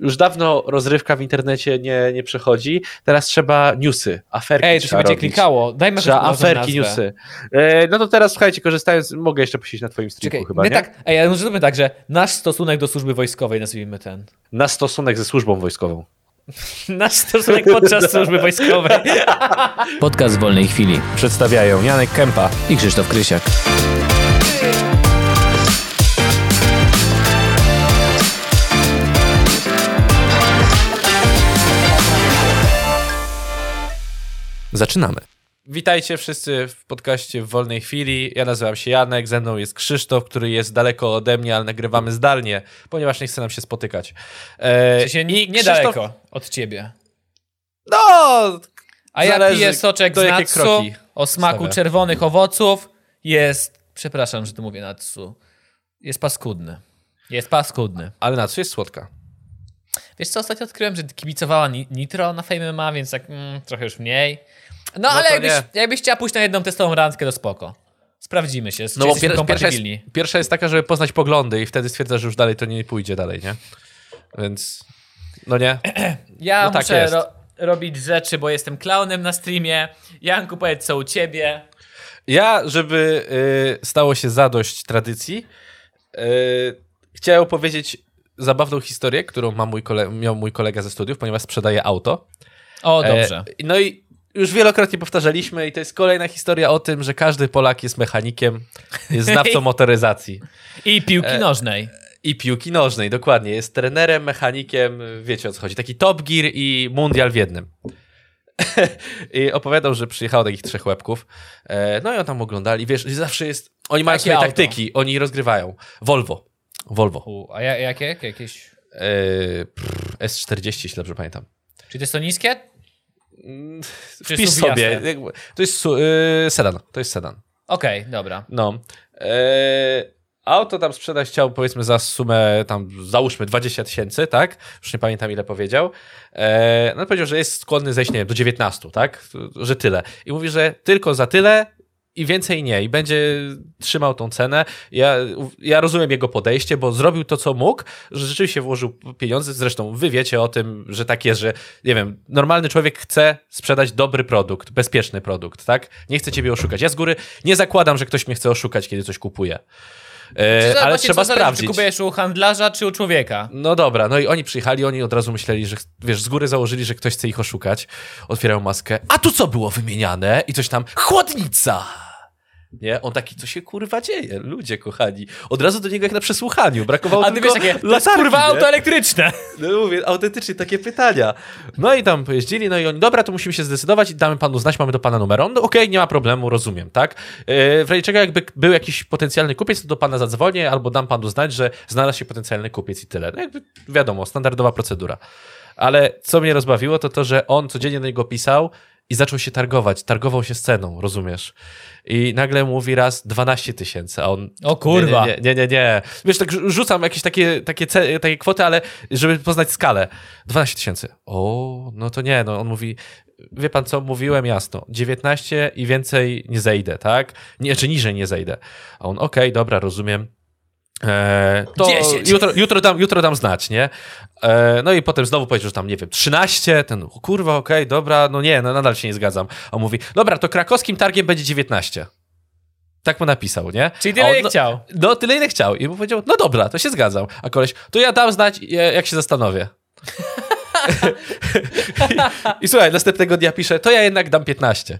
już dawno rozrywka w internecie nie, nie przechodzi, teraz trzeba newsy, aferki Ej, to się będzie robić. klikało. Dajmy Trzeba aferki, newsy. E, no to teraz słuchajcie, korzystając, mogę jeszcze posiedzieć na twoim streamu chyba, my nie? tak, ej, może zróbmy tak, że nasz stosunek do służby wojskowej, nazwijmy ten. Nasz stosunek ze służbą wojskową. Nasz stosunek podczas służby wojskowej. Podcast w wolnej chwili. Przedstawiają Janek Kępa i Krzysztof Krysiak. Zaczynamy. Witajcie wszyscy w podcaście w wolnej chwili. Ja nazywam się Janek, ze mną jest Krzysztof, który jest daleko ode mnie, ale nagrywamy zdalnie, ponieważ nie chce nam się spotykać. E, się nie, nie Krzysztof... daleko od ciebie. No! A ja piję soczek z natsu o smaku stawia. czerwonych owoców. Jest, przepraszam, że to mówię natsu, jest paskudny. Jest paskudny. Ale natsu jest słodka. Wiesz co, ostatnio odkryłem, że kibicowała Nitro na Fame MMA, więc tak mm, trochę już mniej. No, no ale jakbyś, jakbyś chciała pójść na jedną testową randkę, to spoko. Sprawdzimy się, no bo pier pierwsza jest, pierwsza jest taka, żeby poznać poglądy i wtedy stwierdza, że już dalej to nie pójdzie dalej, nie? Więc, no nie? Ja no tak muszę ro robić rzeczy, bo jestem klaunem na streamie. Janku, powiedz co u ciebie. Ja, żeby y, stało się zadość tradycji, y, chciałem opowiedzieć zabawną historię, którą ma mój miał mój kolega ze studiów, ponieważ sprzedaje auto. O, dobrze. E, no i już wielokrotnie powtarzaliśmy i to jest kolejna historia o tym, że każdy Polak jest mechanikiem, jest znawcą motoryzacji. I piłki e, nożnej. I piłki nożnej, dokładnie. Jest trenerem, mechanikiem, wiecie o co chodzi. Taki Top Gear i Mundial w jednym. I opowiadał, że przyjechało takich trzech łebków. E, no i on tam oglądali. Wiesz, zawsze jest... Oni mają swoje auto? taktyki, oni rozgrywają. Volvo. Volvo. U, a jakie? Jakieś? E, pff, S40, jeśli dobrze pamiętam. Czyli to jest to niskie? Mm, wpisz sobie. To jest yy, sedan. To jest sedan. Okej, okay, dobra. No. E, auto tam sprzedać chciał powiedzmy za sumę tam załóżmy 20 tysięcy, tak? Już nie pamiętam ile powiedział. E, no powiedział, że jest skłonny zejść, nie wiem, do 19, tak? Że tyle. I mówi, że tylko za tyle i więcej nie. I będzie trzymał tą cenę. Ja, ja rozumiem jego podejście, bo zrobił to, co mógł, że rzeczywiście włożył pieniądze. Zresztą wy wiecie o tym, że tak jest, że nie wiem, normalny człowiek chce sprzedać dobry produkt, bezpieczny produkt, tak? Nie chce ciebie oszukać. Ja z góry nie zakładam, że ktoś mnie chce oszukać, kiedy coś kupuje. Ale trzeba sprawdzić. Czy kupujesz u handlarza, czy u człowieka? No dobra, no i oni przyjechali, oni od razu myśleli, że wiesz, z góry założyli, że ktoś chce ich oszukać. Otwierają maskę. A tu co było wymieniane? I coś tam, chłodnica! Nie? On taki, co się kurwa dzieje? Ludzie kochani. Od razu do niego jak na przesłuchaniu. Brakowało A ty tylko wiesz, takie, latarki, kurwa auto elektryczne. No mówię, autentycznie takie pytania. No i tam pojeździli, no i oni, dobra, to musimy się zdecydować i damy panu znać, mamy do pana numer. On, no okej, okay, nie ma problemu, rozumiem, tak? Yy, w razie czego jakby był jakiś potencjalny kupiec, to do pana zadzwonię albo dam panu znać, że znalazł się potencjalny kupiec i tyle. No jakby wiadomo, standardowa procedura. Ale co mnie rozbawiło, to to, że on codziennie do niego pisał, i zaczął się targować. Targował się z ceną, rozumiesz? I nagle mówi raz 12 tysięcy, a on... O kurwa! Nie, nie, nie, nie. Wiesz, tak rzucam jakieś takie, takie, takie kwoty, ale żeby poznać skalę. 12 tysięcy. O, no to nie, no on mówi, wie pan co, mówiłem jasno, 19 i więcej nie zejdę, tak? Nie, czy niżej nie zejdę. A on, okej, okay, dobra, rozumiem. E, to jutro, jutro, dam, jutro dam znać, nie? E, no i potem znowu powiedział, że tam, nie wiem, 13, ten, kurwa, okej, okay, dobra, no nie, no nadal się nie zgadzam. On mówi, dobra, to krakowskim targiem będzie 19. Tak mu napisał, nie? Czyli tyle, ile no, chciał. No, tyle, ile chciał. I mu powiedział, no dobra, to się zgadzam. A koleś, to ja dam znać, jak się zastanowię. I, I słuchaj, następnego dnia pisze, to ja jednak dam 15.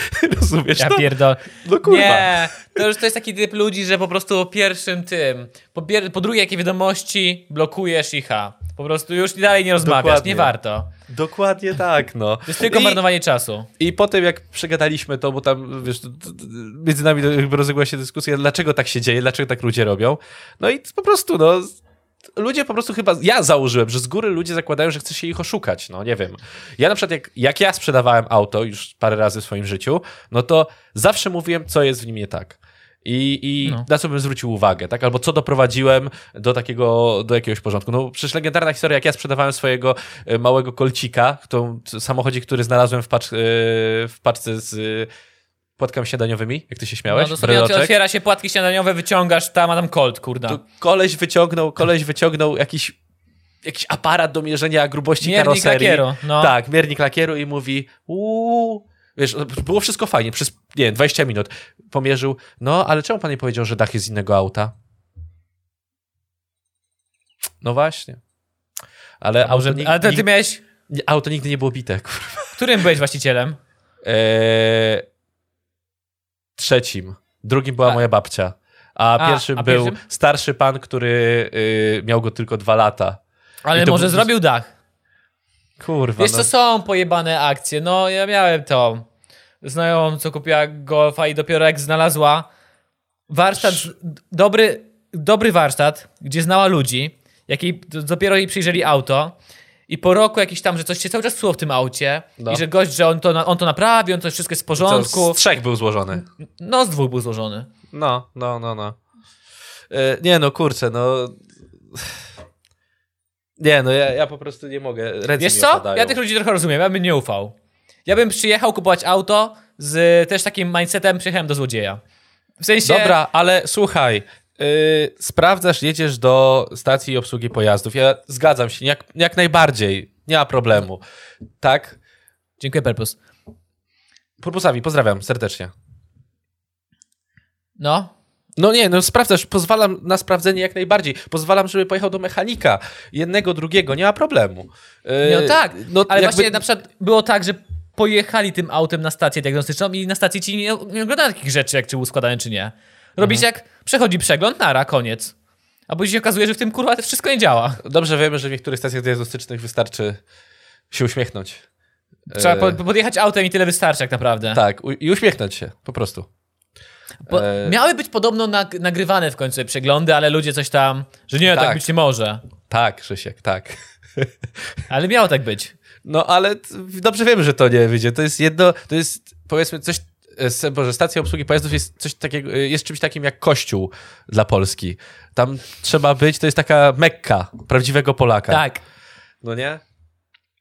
Rozumiesz Ja to? pierdol. No kurwa. Nie, to już to jest taki typ ludzi, że po prostu po pierwszym tym, po, pier po drugiej jakie wiadomości blokujesz ich, a po prostu już dalej nie rozmawiasz, Dokładnie. nie warto. Dokładnie tak, no. To jest tylko I, marnowanie czasu. I potem jak przegadaliśmy to, bo tam, wiesz, między nami rozległa się dyskusja, dlaczego tak się dzieje, dlaczego tak ludzie robią. No i po prostu, no, ludzie po prostu chyba, ja założyłem, że z góry ludzie zakładają, że chce się ich oszukać, no nie wiem. Ja na przykład jak, jak ja sprzedawałem auto już parę razy w swoim życiu, no to zawsze mówiłem, co jest w nim nie tak. I, i no. na co bym zwrócił uwagę, tak? Albo co doprowadziłem do takiego, do jakiegoś porządku. No przecież legendarna historia, jak ja sprzedawałem swojego e, małego kolcika, to samochodzie, który znalazłem w, pacz, e, w paczce z płatkami śniadaniowymi, jak ty się śmiałeś. No to sobie otwiera się płatki śniadaniowe, wyciągasz tam, a tam Colt, kurda. To koleś wyciągnął, koleś wyciągnął jakiś jakiś aparat do mierzenia grubości Miernik karoserii. lakieru, no. Tak, miernik lakieru i mówi uuu, wiesz, było wszystko fajnie, przez, nie wiem, 20 minut pomierzył, no, ale czemu pan nie powiedział, że dach jest z innego auta? No właśnie. Ale, auto, Może, ale ty nig- miałeś... auto nigdy nie było bite, kurwa. Którym byłeś właścicielem? Eee, trzecim. Drugim była A- moja babcia. A, A, pierwszym a był pierwszym? starszy pan, który y, miał go tylko dwa lata. Ale może był- zrobił dach. Kurwa. Wiesz no. co, są pojebane akcje. No, ja miałem to. Znajomą, co kupiła golfa i dopiero jak znalazła warsztat, dobry, dobry warsztat, gdzie znała ludzi, jak jej, dopiero jej przyjrzeli auto i po roku jakiś tam, że coś się cały czas psuło w tym aucie No. i że gość, że on to, na- on to naprawi, on to wszystko jest w Co, porządku. z trzech był złożony. No, z dwóch był złożony. No, no, no, no. E, nie no, kurczę, no... Nie no, ja, ja po prostu nie mogę. Ręce Wiesz co? opadają. Ja tych ludzi trochę rozumiem, ja bym nie ufał. Ja bym przyjechał kupować auto z też takim mindsetem, przyjechałem do złodzieja. W sensie... Dobra, ale słuchaj, sprawdzasz, jedziesz do stacji obsługi pojazdów. Ja zgadzam się, jak, jak najbardziej, nie ma problemu. Tak? Dziękuję, Purpose. Purpusawi, pozdrawiam serdecznie. No, No nie, no sprawdzasz, pozwalam na sprawdzenie jak najbardziej. Pozwalam, żeby pojechał do mechanika. Jednego, drugiego, nie ma problemu. Yy, no tak, no ale jakby- właśnie na przykład było tak, że pojechali tym autem na stację diagnostyczną i na stacji ci nie, nie oglądają takich rzeczy, jak czy był składany, czy nie. Robisz Mhm. jak przechodzi przegląd, nara, koniec. A później się okazuje, że w tym kurwa to wszystko nie działa. Dobrze wiemy, że w niektórych stacjach diagnostycznych wystarczy się uśmiechnąć. Trzeba E, po, podjechać autem i tyle wystarczy, jak naprawdę. Tak, i uśmiechnąć się, po prostu. Bo E, Miały być podobno nag nagrywane w końcu przeglądy, ale ludzie coś tam, że nie, tak, Tak. być nie może. Tak, Krzysiek, tak. Ale miało tak być. No ale dobrze wiemy, że to nie wyjdzie. To jest jedno, to jest powiedzmy coś, Boże, stacja obsługi pojazdów jest coś takiego, e, jest czymś takim jak kościół dla Polski. Tam trzeba być, to jest taka mekka prawdziwego Polaka. Tak. No nie?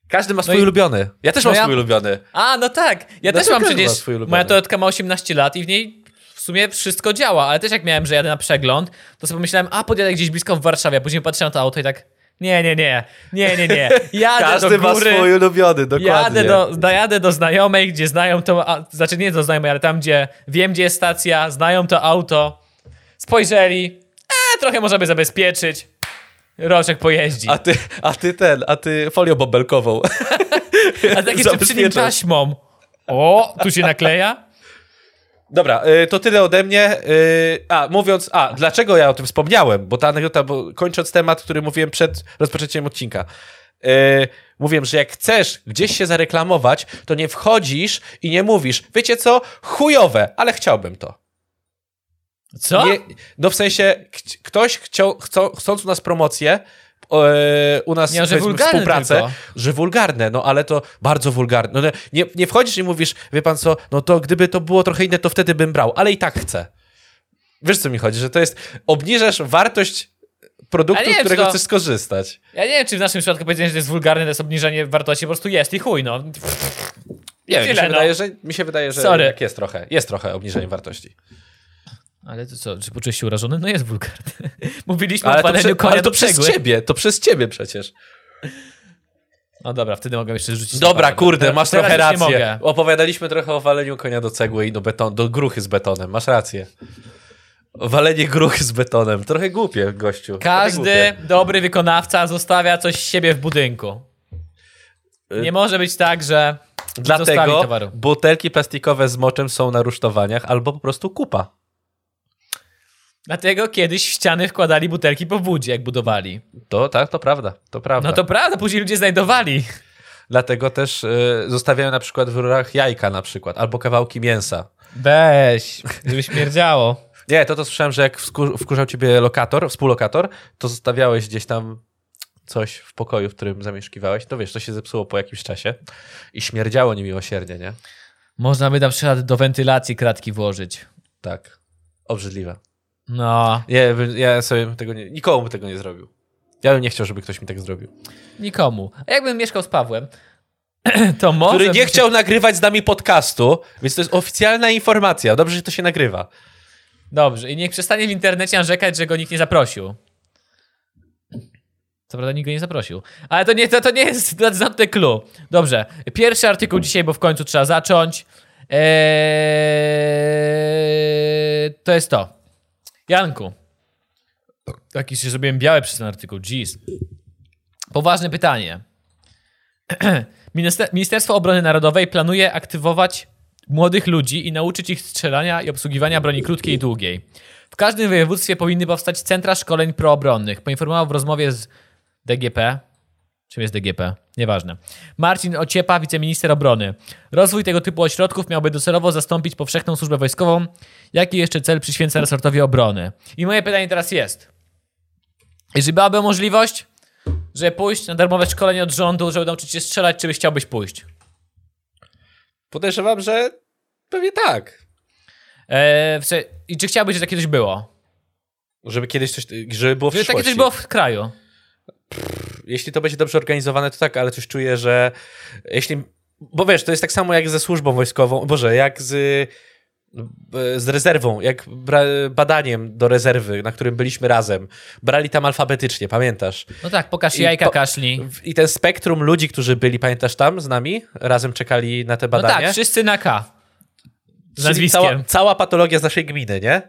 Każdy ma swój i- ulubiony. Ja też no mam ja- swój ulubiony. A, no tak. Ja No też mam przecież. swój ulubiony. Moja Toyotka ma 18 lat i w niej w sumie wszystko działa, ale też jak miałem, że jadę na przegląd, to sobie pomyślałem, a podjadę gdzieś blisko w Warszawie, a później patrzę na to auto i tak. Nie, nie, nie, nie, nie, nie. Jadę Każdy do ma góry, swój ulubiony, dokładnie. jadę do, dojadę do znajomej, gdzie znają to, a, znaczy nie do znajomej, ale tam, gdzie wiem, gdzie jest stacja, znają to auto, spojrzeli, e, trochę możemy zabezpieczyć, roczek pojeździ. A ty, a ty ten, a ty folią bąbelkową. A tak jeszcze przy nim taśmą. O, tu się nakleja? Dobra, y, to tyle ode mnie. Y, A, mówiąc, a, dlaczego ja o tym wspomniałem? Bo ta anegdota, bo kończąc temat, który mówiłem przed rozpoczęciem odcinka. Y, Mówiłem, że jak chcesz gdzieś się zareklamować, to nie wchodzisz i nie mówisz, wiecie co, chujowe, ale chciałbym to. Co? Nie, no w sensie, kt- ktoś chciał, chcą, chcąc u nas promocję, e, u nas Nie, że współpracę, tylko. że wulgarne, no ale to bardzo wulgarne. No, nie, nie wchodzisz i mówisz, wie pan co, no to gdyby to było trochę inne, to wtedy bym brał, ale i tak chcę. Wiesz co mi chodzi, że to jest, obniżasz wartość produktu, z którego to- chcesz skorzystać. Ja nie wiem, czy w naszym przypadku powiedzenie, że to jest wulgarne, to jest obniżenie wartości, po prostu jest i chuj, no. Nie wiem, mi tyle, się, no. wydaje, że, mi się wydaje, że Sorry. jest trochę, jest trochę obniżenie wartości. Ale to co, czy poczułeś się urażony? No jest wulgarne. Mówiliśmy Ale o paleniu konia ale to przez ciebie, to przez ciebie przecież. No dobra, wtedy mogę jeszcze rzucić. Dobra, parę. kurde, masz teraz trochę rację. Opowiadaliśmy trochę o waleniu konia do cegły i do, beton, do gruchy z betonem. Masz rację. Walenie gruchy z betonem. Trochę głupie, gościu. Każdy głupie. dobry wykonawca zostawia coś z siebie w budynku. Nie może być tak, że Dlatego butelki plastikowe z moczem są na rusztowaniach albo po prostu kupa. Dlatego kiedyś w ściany wkładali butelki po budzie, jak budowali. To tak, to prawda. To prawda. No to prawda, później ludzie znajdowali. Dlatego też y, zostawiają na przykład w rurach jajka na przykład, albo kawałki mięsa. Weź, żeby śmierdziało. Nie, to to słyszałem, że jak wkurzał ciebie lokator, współlokator, to zostawiałeś gdzieś tam coś w pokoju, w którym zamieszkiwałeś, to wiesz, to się zepsuło po jakimś czasie i śmierdziało niemiłosiernie, nie? Można by na przykład do wentylacji kratki włożyć. Tak. Obrzydliwe. No, Nie, ja sobie bym tego nie, nikomu tego nie zrobił. Ja bym nie chciał, żeby ktoś mi tak zrobił. nikomu. A jakbym mieszkał z Pawłem, to może... Który nie bym się- chciał nagrywać z nami podcastu, więc to jest oficjalna informacja. Dobrze, że to się nagrywa. Dobrze, i niech przestanie w internecie narzekać, że go nikt nie zaprosił. Co prawda nikt go nie zaprosił. Ale to nie, to, to nie jest znatne clue. Dobrze. Pierwszy artykuł dzisiaj, bo w końcu trzeba zacząć. Eee, to jest to. Janku. Taki się zrobiłem biały przez ten artykuł. Jeez. Poważne pytanie. Minister- Ministerstwo Obrony Narodowej planuje aktywować młodych ludzi i nauczyć ich strzelania i obsługiwania broni krótkiej i długiej. W każdym województwie powinny powstać centra szkoleń proobronnych. Poinformował w rozmowie z DGP. Czym jest DGP? Nieważne. Marcin Ociepa, wiceminister obrony. Rozwój tego typu ośrodków miałby docelowo zastąpić powszechną służbę wojskową. Jaki jeszcze cel przyświęca resortowi obrony? I moje pytanie teraz jest. Jeżeli byłaby możliwość, żeby pójść na darmowe szkolenie od rządu, żeby nauczyć się strzelać, czy byś chciałbyś pójść? Podejrzewam, że pewnie tak. Eee, I czy chciałbyś, żeby takie coś było? Żeby kiedyś coś, żeby było w Żeby takie coś było w kraju. Jeśli to będzie dobrze organizowane, to tak, ale coś czuję, że jeśli... Bo wiesz, to jest tak samo jak ze służbą wojskową, boże, jak z, z rezerwą, jak badaniem do rezerwy, na którym byliśmy razem. Brali tam alfabetycznie, pamiętasz? No tak, pokaż I jajka, po- kaszli. I ten spektrum ludzi, którzy byli, pamiętasz tam z nami? Razem czekali na te No badanie? tak, wszyscy na K. Z nazwiskiem. Cała, cała patologia z naszej gminy, nie?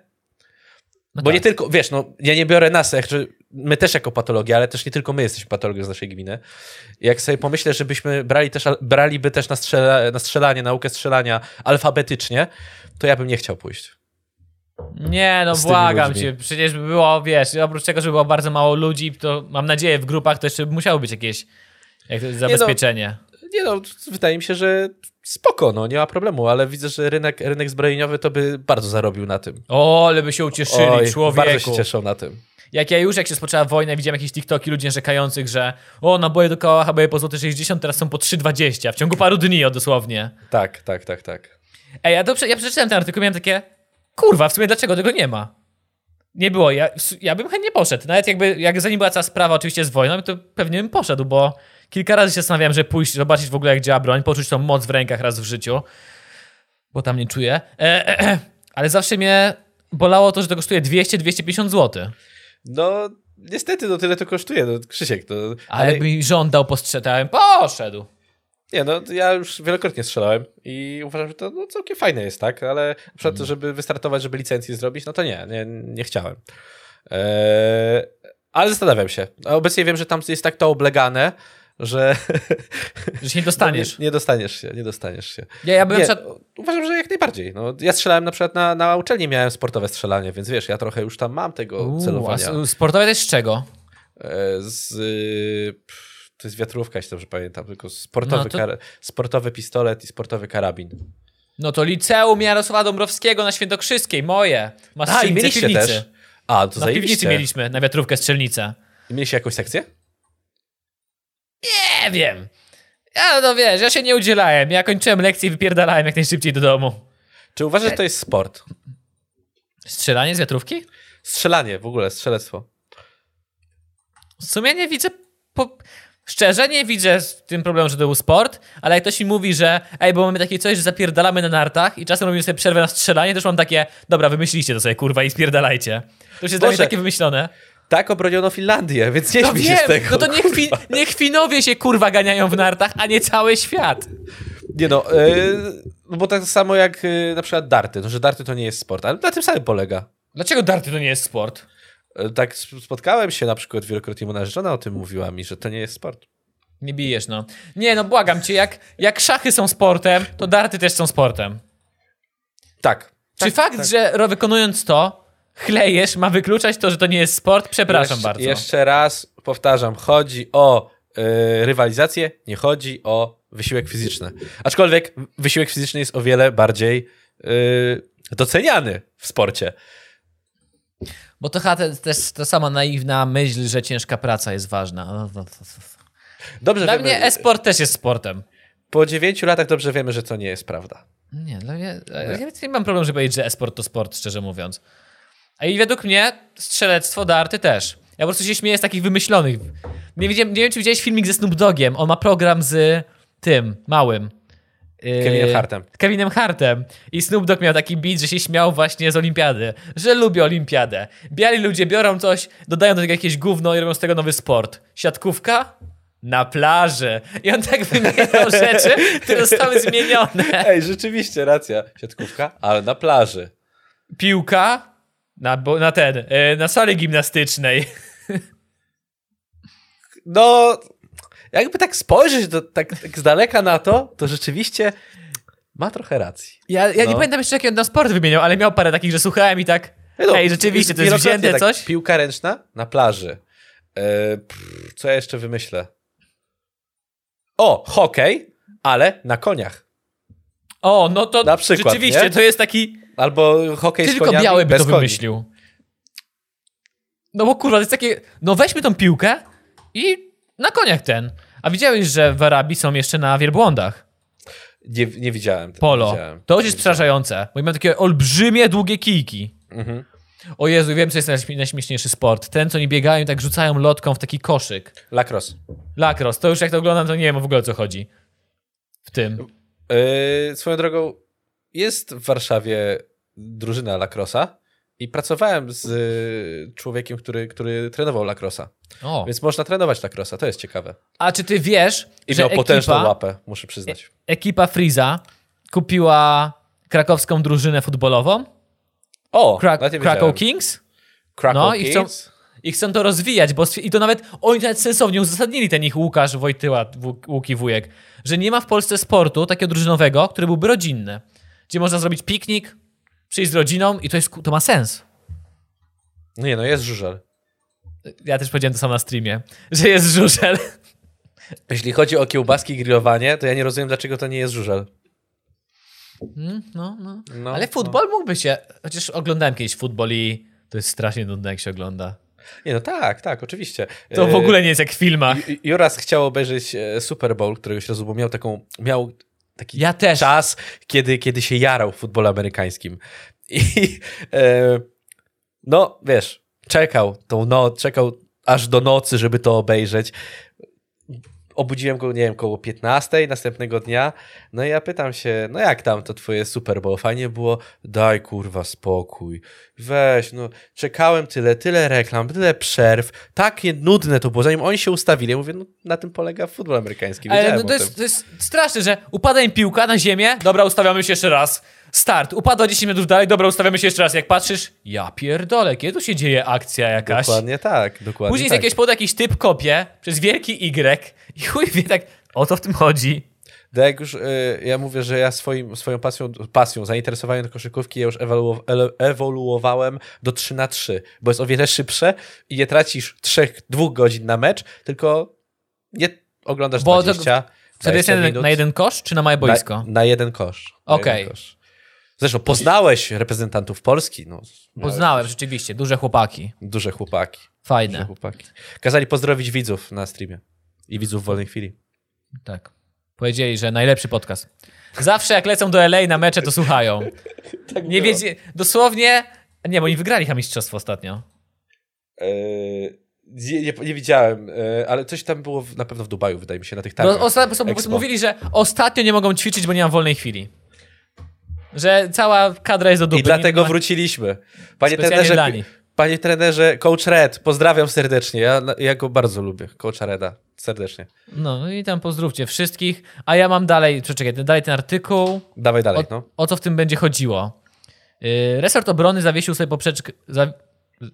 No Bo tak. nie tylko, wiesz, no, ja nie biorę nas, jak, my też jako patologia, ale też nie tylko my jesteśmy patologią z naszej gminy. Jak sobie pomyślę, żebyśmy brali też, braliby też na, strzela, na strzelanie, naukę strzelania alfabetycznie, to ja bym nie chciał pójść. Nie, no błagam ludźmi. cię, przecież by było, wiesz, oprócz tego, że było bardzo mało ludzi, to mam nadzieję w grupach to jeszcze musiało być jakieś jak zabezpieczenie. Nie no, wydaje mi się, że spoko, no, nie ma problemu, ale widzę, że rynek, rynek zbrojeniowy to by bardzo zarobił na tym. O, ale by się ucieszyli, Oj, bardzo człowieku. się cieszą na tym. Jak ja już, jak się spoczęła wojna, widziałem jakieś TikToki ludzi narzekających, że o, naboje do koła chyba po złote 60, teraz są po 3,20 w ciągu paru dni o dosłownie. Tak, tak, tak, tak. Ej, ja, to, ja przeczytałem ten artykuł i miałem takie, kurwa, w sumie dlaczego tego nie ma? Nie było, ja, ja bym chętnie poszedł. Nawet jakby, jak zanim była cała sprawa oczywiście z wojną, to pewnie bym poszedł, bo kilka razy się zastanawiałem, że pójść, zobaczyć w ogóle jak działa broń, poczuć tą moc w rękach raz w życiu, bo tam nie czuję. E, e, e. Ale zawsze mnie bolało to, że to kosztuje 200-250 zł. No, niestety, no tyle to kosztuje, no, Krzysiek, to... Ale jakby mi żądał bym poszedł. Nie, no ja już wielokrotnie strzelałem i uważam, że to no, całkiem fajne jest, tak? Ale na przykład, Mhm. żeby wystartować, żeby licencję zrobić, no to nie, nie, nie chciałem. Eee, ale zastanawiam się. Obecnie wiem, że tam jest tak to oblegane, że Że się nie dostaniesz. nie, nie dostaniesz się, nie dostaniesz się. Ja, ja bym Nie, uważam, że jak najbardziej. No, ja strzelałem na przykład na, na uczelni, miałem sportowe strzelanie, więc wiesz, ja trochę już tam mam tego Uuu, celowania. sportowe też z czego? E, z, to jest wiatrówka, jeśli dobrze pamiętam, tylko sportowy, No to- kar- sportowy pistolet i sportowy karabin. No to liceum Jarosława Dąbrowskiego na Świętokrzyskiej, moje. Masz A, i mieliście piwnicy. też. A, to Na piwnicy zajebiście. mieliśmy na wiatrówkę strzelnicę. I mieliście jakąś sekcję? Nie wiem. Ja no wiesz, ja się nie udzielałem. Ja kończyłem lekcję i wypierdalałem jak najszybciej do domu. Czy uważasz, że to jest sport? Strzelanie z wiatrówki? Strzelanie w ogóle, strzelectwo. W sumie nie widzę. Po... Szczerze nie widzę w tym problemu, że to był sport, ale jak ktoś mi mówi, że ej, bo mamy takie coś, że zapierdalamy na nartach i czasem robimy sobie przerwę na strzelanie, też mam takie, dobra, wymyśliście to sobie, kurwa, i spierdalajcie. To już jest dla mnie takie wymyślone. Tak obroniono Finlandię, więc nie No śmiej się wiem, z tego. no to niech, fi, niech Finowie się kurwa ganiają w nartach, a nie cały świat. Nie no, yy, bo tak samo jak yy, na przykład darty, no, że darty to nie jest sport, ale na tym samym polega. Dlaczego darty to nie jest sport? Yy, Tak sp- spotkałem się na przykład wielokrotnie, moja narzeczona o tym mówiła mi, że to nie jest sport. Nie bijesz, no. Nie, no błagam cię, jak, jak szachy są sportem, to darty też są sportem. Tak. Czy tak, fakt, tak. że wykonując to, chlejesz, ma wykluczać to, że to nie jest sport? Przepraszam jeszcze, bardzo. Jeszcze raz powtarzam, chodzi o yy, rywalizację, nie chodzi o wysiłek fizyczny. Aczkolwiek wysiłek fizyczny jest o wiele bardziej yy, doceniany w sporcie. Bo to chyba te- też ta sama naiwna myśl, że ciężka praca jest ważna. No, no, Dobrze Dla wiemy, mnie e-sport też jest sportem. po dziewięciu latach dobrze wiemy, że to nie jest prawda. Nie, dla mnie, ja nie mam problemu, żeby powiedzieć, że e-sport to sport, szczerze mówiąc. I według mnie strzelectwo, darty też. Ja po prostu się śmieję z takich wymyślonych. Nie, nie wiem, czy widziałeś filmik ze Snoop Dogiem. On ma program z tym, małym. Yy, Kevinem Hartem. Kevinem Hartem. I Snoop Dogg miał taki beat, że się śmiał właśnie z olimpiady, że lubię olimpiadę. Biali ludzie biorą coś, dodają do tego jakieś gówno i robią z tego nowy sport. Siatkówka? Na plaży. I on tak wymieniał rzeczy, które zostały zmienione. Ej, rzeczywiście, racja. Siatkówka, ale na plaży. Piłka? Na, bo- na ten, yy, na sali gimnastycznej. No, jakby tak spojrzeć do, tak, tak z daleka na to, to rzeczywiście ma trochę racji. Ja, ja nie No. pamiętam jeszcze, jaki on na sport wymieniał, ale miał parę takich, że słuchałem i tak. No, Ej, rzeczywiście, to jest wzięte tak, coś? Piłka ręczna na plaży. E, pff, co ja jeszcze wymyślę? O, hokej, ale na koniach. O, no to Na przykład, rzeczywiście, nie? to jest taki. Albo hokej z Tylko koniami biały by to koni. wymyślił. No bo kurwa, to jest takie. No weźmy tą piłkę i na koniach ten. A widziałeś, że w Arabii są jeszcze na wielbłądach. Nie, nie widziałem. Polo. Nie widziałem. To już jest przerażające, bo mają takie olbrzymie, długie kijki. Mhm. O Jezu, wiem, co jest najśmie- najśmieszniejszy sport. Ten, co oni biegają i tak rzucają lotką w taki koszyk. Lacrosse. Lakros. To już jak to oglądam, to nie wiem w ogóle o co chodzi. W tym. Yy, swoją drogą, jest w Warszawie drużyna lacrosa i pracowałem z y, człowiekiem, który, który trenował lacrosa. O. Więc można trenować lacrosa, to jest ciekawe. A czy ty wiesz, I że miał potężną ekipa, łapę, muszę przyznać. ekipa Freeza kupiła krakowską drużynę futbolową? O, Krak- Krakow. Kings? Krakow No i chcą- Kings? I chcą to rozwijać, bo i to nawet oni nawet sensownie uzasadnili ten ich Łukasz Wojtyła, Łuki Wujek, że nie ma w Polsce sportu takiego drużynowego, który byłby rodzinny, gdzie można zrobić piknik, przyjść z rodziną i to, jest, to ma sens. Nie, no jest żużel. Ja też powiedziałem to samo na streamie, że jest żużel. Jeśli chodzi o kiełbaski i grillowanie, to ja nie rozumiem, dlaczego to nie jest żużel. Mm, No, no. No, Ale futbol mógłby się, chociaż oglądałem kiedyś futbol i to jest strasznie nudne, jak się ogląda. Nie, no tak, tak, oczywiście. To w E, ogóle nie jest jak w filmach. Ju- Juras chciał obejrzeć e, Super Bowl któregoś razu, bo miał taką, miał taki Ja też. czas, kiedy, kiedy się jarał w futbolu amerykańskim. I e, no, wiesz, czekał tą noc, czekał aż do nocy, żeby to obejrzeć. Obudziłem go, nie wiem, koło 15 następnego dnia. No i ja pytam się, no jak tam to twoje Super Bowl? Fajnie było? Daj kurwa spokój. Weź, no czekałem tyle, tyle reklam, tyle przerw. Takie nudne to było, zanim oni się ustawili. Ja mówię, no na tym polega futbol amerykański. Ale no, to, jest, to jest straszne, że upada im piłka na ziemię, dobra, ustawiamy się jeszcze raz. Start. Upadła 10 metrów dalej, dobra, ustawiamy się jeszcze raz. Jak patrzysz, ja pierdolę, kiedy tu się dzieje akcja jakaś? Dokładnie tak, dokładnie Później tak. z jakiegoś powodu jakiś typ kopie przez wielki Y i chuj wie tak, o co w tym chodzi. Tak jak już y, ja mówię, że ja swoim, swoją pasją, pasją, zainteresowaniem do koszykówki ja już ewolu, ewoluowałem do 3 na 3 bo jest o wiele szybsze i nie tracisz 3, 2 godzin na mecz, tylko nie oglądasz Bo to- 20, Wtedy jest 20 jeden, minut na jeden kosz, czy na małe boisko? Na, na jeden kosz. Okej. jeden kosz. Zresztą poznałeś reprezentantów Polski, no. miałeś Poznałem, rzeczywiście, duże chłopaki. Duże chłopaki. Duże Fajne. chłopaki. Kazali pozdrowić widzów na streamie. I widzów w wolnej chwili. Tak. Powiedzieli, że najlepszy podcast. Zawsze jak lecą do LA na mecze, to słuchają. Tak Nie wiedzie, dosłownie, nie, bo oni wygrali chyba mistrzostwo ostatnio. Eee, nie, nie, nie widziałem, eee, ale coś tam było w, na pewno w Dubaju, wydaje mi się, na tych targach. osta- prostu Expo. mówili, że ostatnio nie mogą ćwiczyć, bo nie mam wolnej chwili. Że cała kadra jest do dupy. I dlatego ma- wróciliśmy. Panie trenerze, panie trenerze, coach Red, pozdrawiam serdecznie. Ja, ja go bardzo lubię, coacha Reda, serdecznie. No i tam pozdrówcie wszystkich. A ja mam dalej, przeczekaj, dalej ten artykuł. Dawaj dalej, O, no. o co w tym będzie chodziło? Yy, resort obrony zawiesił sobie poprzeczkę. Za,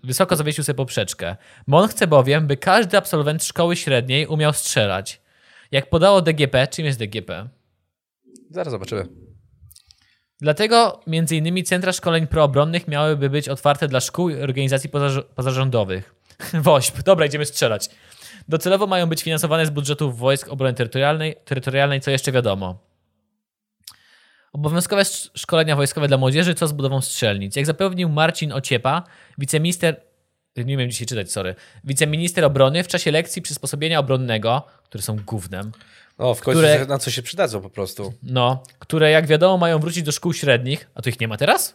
wysoko zawiesił sobie poprzeczkę. MON chce bowiem, by każdy absolwent szkoły średniej umiał strzelać. Jak podało DGP, czym jest DGP? Zaraz zobaczymy. Dlatego innymi centra szkoleń proobronnych miałyby być otwarte dla szkół i organizacji pozarz- pozarządowych. WOŚP, dobra, idziemy strzelać. Docelowo mają być finansowane z budżetów wojsk obrony terytorialnej, terytorialnej co jeszcze wiadomo. Obowiązkowe sz- szkolenia wojskowe dla młodzieży, co z budową strzelnic. Jak zapewnił Marcin Ociepa, wiceminister, nie wiem dzisiaj czytać, sorry, wiceminister obrony w czasie lekcji przysposobienia obronnego, które są gównem, O, w końcu Które- na co się przydadzą po prostu. no, które jak wiadomo mają wrócić do szkół średnich, a tu ich nie ma teraz?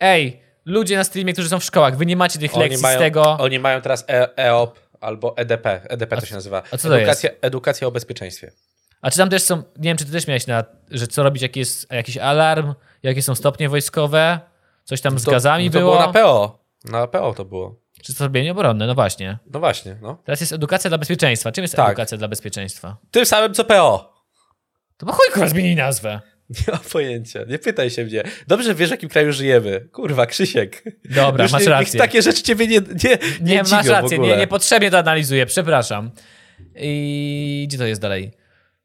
Ej, ludzie na streamie, którzy są w szkołach, wy nie macie tych Oni lekcji mają, z tego. oni mają teraz e, EOP albo EDP. EDP to się nazywa. a co to edukacja, edukacja o bezpieczeństwie. A czy tam też są, nie wiem, czy ty też miałeś na, że co robić, jaki jest jakiś alarm, jakie są stopnie wojskowe, coś tam z To- gazami to było, było na PO. Na PO to było. Czy zrobienie obronne, no właśnie. No właśnie, no. Teraz jest edukacja dla bezpieczeństwa. Czym jest Tak. edukacja dla bezpieczeństwa? Tym samym co PO. To bo chuj kurwa zmienili nazwę. Nie mam pojęcia. Nie pytaj się mnie. Dobrze wiesz, w jakim kraju żyjemy. Kurwa, Krzysiek. Dobra, Już masz nie, rację. Takie rzeczy ciebie nie, nie, nie, Nie, masz rację, nie, niepotrzebnie to analizuję, przepraszam. I gdzie to jest dalej?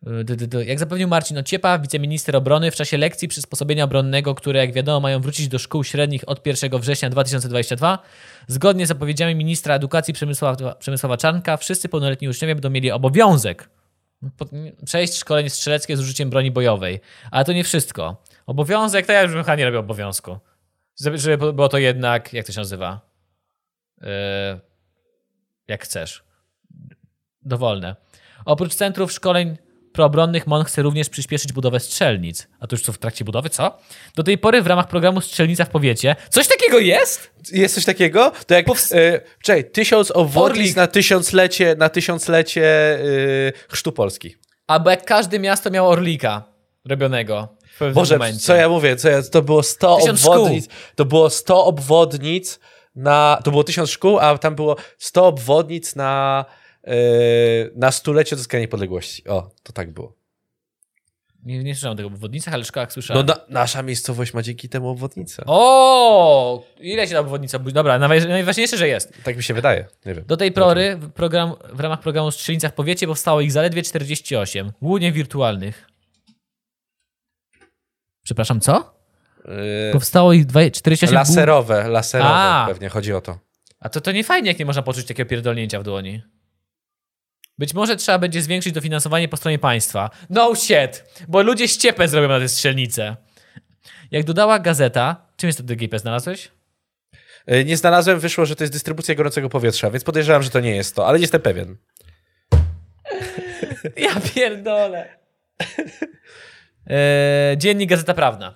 Y. Jak zapewnił Marcin Ociepa, wiceminister obrony, w czasie lekcji przysposobienia obronnego, które jak wiadomo mają wrócić do szkół średnich od 1 września 2022, zgodnie z zapowiedziami ministra edukacji Przemysława, Przemysława Czarnka, wszyscy pełnoletni uczniowie będą mieli obowiązek przejść szkolenie strzeleckie z użyciem broni bojowej. Ale to nie wszystko. Obowiązek, to ja już chyba nie robię obowiązku. Żeby było to jednak, jak to się nazywa? Yy, jak chcesz. Dowolne. Oprócz centrów szkoleń proobronnych MON chce również przyspieszyć budowę strzelnic. A to już co w trakcie budowy, co? Do tej pory w ramach programu Strzelnica w powiecie. Coś takiego jest? Jest coś takiego? To jak, Powst- e, czekaj, tysiąc obwodnic na tysiąclecie, na tysiąclecie e, chrztu Polski. Albo jak każde miasto miało orlika robionego w Boże, momencie. co ja mówię, co ja, to było 100 Tysiąc obwodnic, to było 100 obwodnic na, to było tysiąc szkół, a tam było 100 obwodnic na, na stulecie odzyskania niepodległości. O, to tak było. Nie, nie słyszałem tego w obwodnicach, ale w szkołach No słyszałem. na, nasza miejscowość ma dzięki temu obwodnicę. O, ile się ta obwodnica budzi? Dobra, najwa- najważniejsze, że jest. Tak mi się wydaje, nie wiem. Do tej pory w, program, w ramach programu Strzelnica w powiecie powstało ich zaledwie 48, głównie wirtualnych. Przepraszam, co? E, Powstało ich dwa- 48 głów- laserowe, laserowe A. pewnie chodzi o to. A to, to nie fajnie, jak nie można poczuć takiego pierdolnięcia w dłoni. Być może trzeba będzie zwiększyć dofinansowanie po stronie państwa. No shit, bo ludzie ściepę zrobią na te strzelnice. Jak dodała gazeta, czym jest to DGP znalazłeś? E, Nie znalazłem, wyszło, że to jest dystrybucja gorącego powietrza, więc podejrzewam, że to nie jest to, ale nie jestem pewien. Ja pierdolę. Eee, dziennik Gazeta Prawna.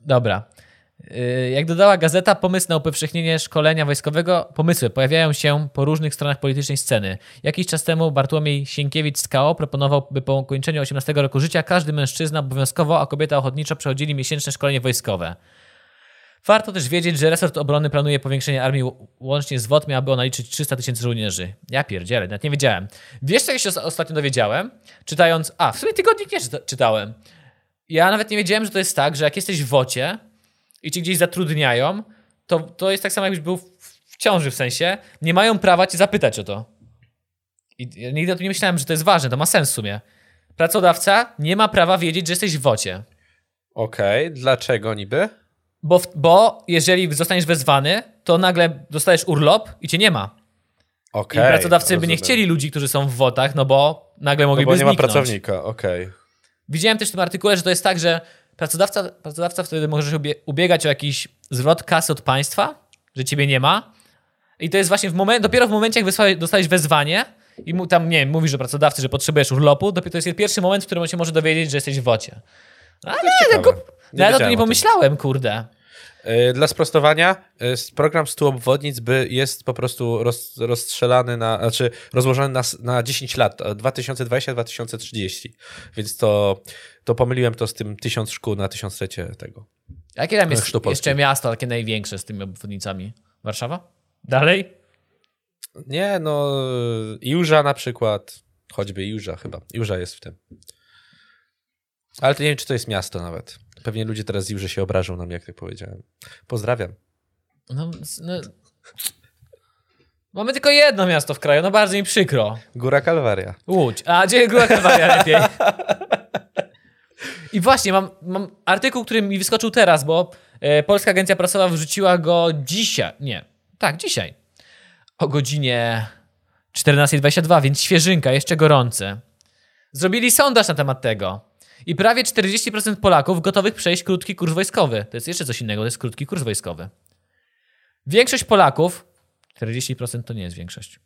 Dobra. Eee, jak dodała gazeta, pomysł na upowszechnienie szkolenia wojskowego, pomysły pojawiają się po różnych stronach politycznej sceny. Jakiś czas temu Bartłomiej Sienkiewicz z KO proponował, by po ukończeniu 18 roku życia każdy mężczyzna obowiązkowo, a kobieta ochotniczo przechodzili miesięczne szkolenie wojskowe. Warto też wiedzieć, że resort obrony planuje powiększenie armii łącznie z WOT miałaby ona liczyć 300 tysięcy żołnierzy. Ja pierdzielę, nawet nie wiedziałem. Wiesz, co ja się os- ostatnio dowiedziałem? Czytając... A, w sumie tygodnik nie czyta- czytałem. Ja nawet nie wiedziałem, że to jest tak, że jak jesteś w WOcie i cię gdzieś zatrudniają, to, to jest tak samo, jakbyś był w, ciąży w sensie. Nie mają prawa cię zapytać o to. I ja nigdy o tym nie myślałem, że to jest ważne, to ma sens w sumie. Pracodawca nie ma prawa wiedzieć, że jesteś w WOcie. Okej, dlaczego niby? Bo, bo jeżeli zostaniesz wezwany, to nagle dostajesz urlop i cię nie ma. I Okej. pracodawcy by nie rozumiem. chcieli ludzi, którzy są w WOTach, no bo nagle No mogliby bo nie ma zniknąć. pracownika, okej. Widziałem też w tym artykule, że to jest tak, że pracodawca, pracodawca wtedy może się ubie- ubiegać o jakiś zwrot kasy od państwa, że ciebie nie ma. I to jest właśnie w moment, dopiero w momencie, jak wysłałeś, dostałeś wezwanie i mu tam, nie wiem, mówisz do pracodawcy, że potrzebujesz urlopu, dopiero to jest pierwszy moment, w którym on się może dowiedzieć, że jesteś w WOcie. Ale ciekawe. go, Nie no, ja o tym nie pomyślałem, kurde. Y, Dla sprostowania, s- program 100 obwodnic by jest po prostu roz, rozstrzelany na, znaczy rozłożony na, na 10 lat, e, 2020-2030. Więc to, to pomyliłem to z tym 1000 szkół na tysiąclecie tego. Jakie tam jest jeszcze miasto takie największe z tymi obwodnicami? Warszawa? Dalej? Nie, no Iłża na przykład, choćby Iłża chyba. Iłża jest w tym. Ale to nie wiem, czy to jest miasto nawet. Pewnie ludzie teraz z Iłży się obrażą na mnie, jak tak powiedziałem. Pozdrawiam. No, no. Mamy tylko jedno miasto w kraju, no bardzo mi przykro. Góra Kalwaria. Łódź. A gdzie Góra Kalwaria lepiej? I właśnie, mam, mam artykuł, który mi wyskoczył teraz, bo e, Polska Agencja Prasowa wrzuciła go dzisiaj. Nie, tak, dzisiaj. O godzinie 14.22, więc świeżynka, jeszcze gorący. Zrobili sondaż na temat tego. I prawie 40% Polaków gotowych przejść krótki kurs wojskowy. To jest jeszcze coś innego, to jest krótki kurs wojskowy. Większość Polaków, 40% to nie jest większość.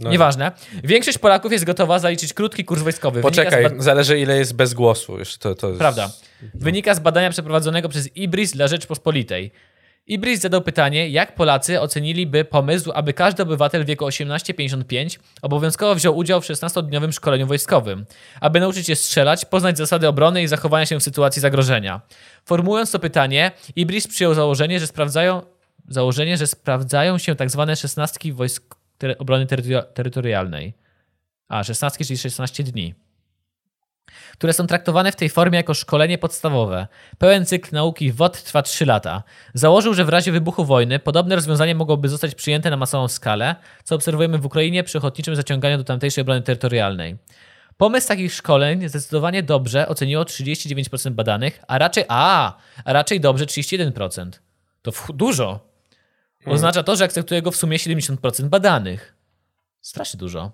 No, Nieważne. Większość Polaków jest gotowa zaliczyć krótki kurs wojskowy. Poczekaj, ba- zależy ile jest bez głosu. Już to, to jest... Prawda. Wynika z badania przeprowadzonego przez IBRIS dla Rzeczpospolitej. Ibris zadał pytanie, jak Polacy oceniliby pomysł, aby każdy obywatel w wieku 18-55 obowiązkowo wziął udział w 16-dniowym szkoleniu wojskowym, aby nauczyć się strzelać, poznać zasady obrony i zachowania się w sytuacji zagrożenia. Formułując to pytanie, Ibris przyjął założenie, że sprawdzają, założenie, że sprawdzają się tak zwane szesnastki wojsk ter- obrony terytoria- terytorialnej. A, 16, czyli 16 dni które są traktowane w tej formie jako szkolenie podstawowe. Pełen cykl nauki WOT trwa 3 lata. Założył, że w razie wybuchu wojny podobne rozwiązanie mogłoby zostać przyjęte na masową skalę, co obserwujemy w Ukrainie przy ochotniczym zaciąganiu do tamtejszej obrony terytorialnej. Pomysł takich szkoleń zdecydowanie dobrze oceniło 39% badanych, a raczej a, a raczej dobrze 31%. To w, dużo. Oznacza to, że akceptuje go w sumie 70% badanych. Strasznie dużo.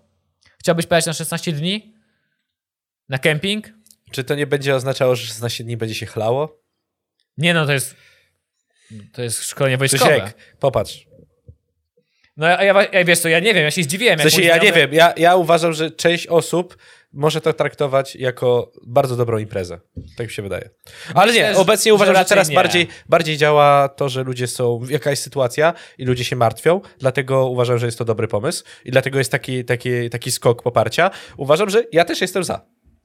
Chciałbyś pojechać na 16 dni? Na kemping? Czy to nie będzie oznaczało, że 16 dni będzie się chlało? Nie no, to jest. To jest szkolenie wojskowe. Krzysiek, popatrz. No ja, ja, ja wiesz co, ja nie wiem, ja się zdziwiłem. W sensie, ja nie wiem, ja, ja uważam, że część osób może to traktować jako bardzo dobrą imprezę. Tak mi się wydaje. Ale nie, że- obecnie że uważam, że raczej teraz nie. bardziej, bardziej działa to, że ludzie są, jakaś sytuacja i ludzie się martwią, dlatego uważam, że jest to dobry pomysł i dlatego jest taki, taki, taki skok poparcia. Uważam, że ja też jestem za.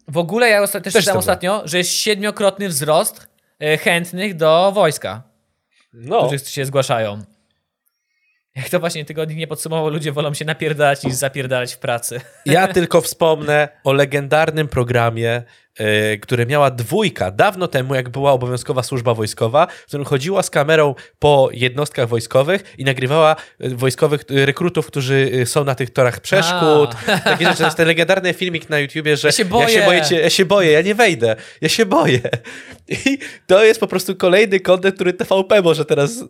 W ogóle ja osta- też, Też czytałem jestem za. ostatnio, że jest siedmiokrotny wzrost e, chętnych do wojska, No, którzy się zgłaszają. Jak to właśnie tygodni nie podsumował, ludzie wolą się napierdalać niż zapierdalać w pracy. Ja tylko wspomnę o legendarnym programie, które miała dwójka dawno temu, jak była obowiązkowa służba wojskowa, w którym chodziła z kamerą po jednostkach wojskowych i nagrywała e, wojskowych e, rekrutów, którzy e, są na tych torach przeszkód. Takie rzeczy. To jest ten legendarny filmik na YouTubie, że Ja się ja boję. się, boję cię, ja się boję, ja nie wejdę, ja się boję. I to jest po prostu kolejny kontent, który TVP może teraz, e,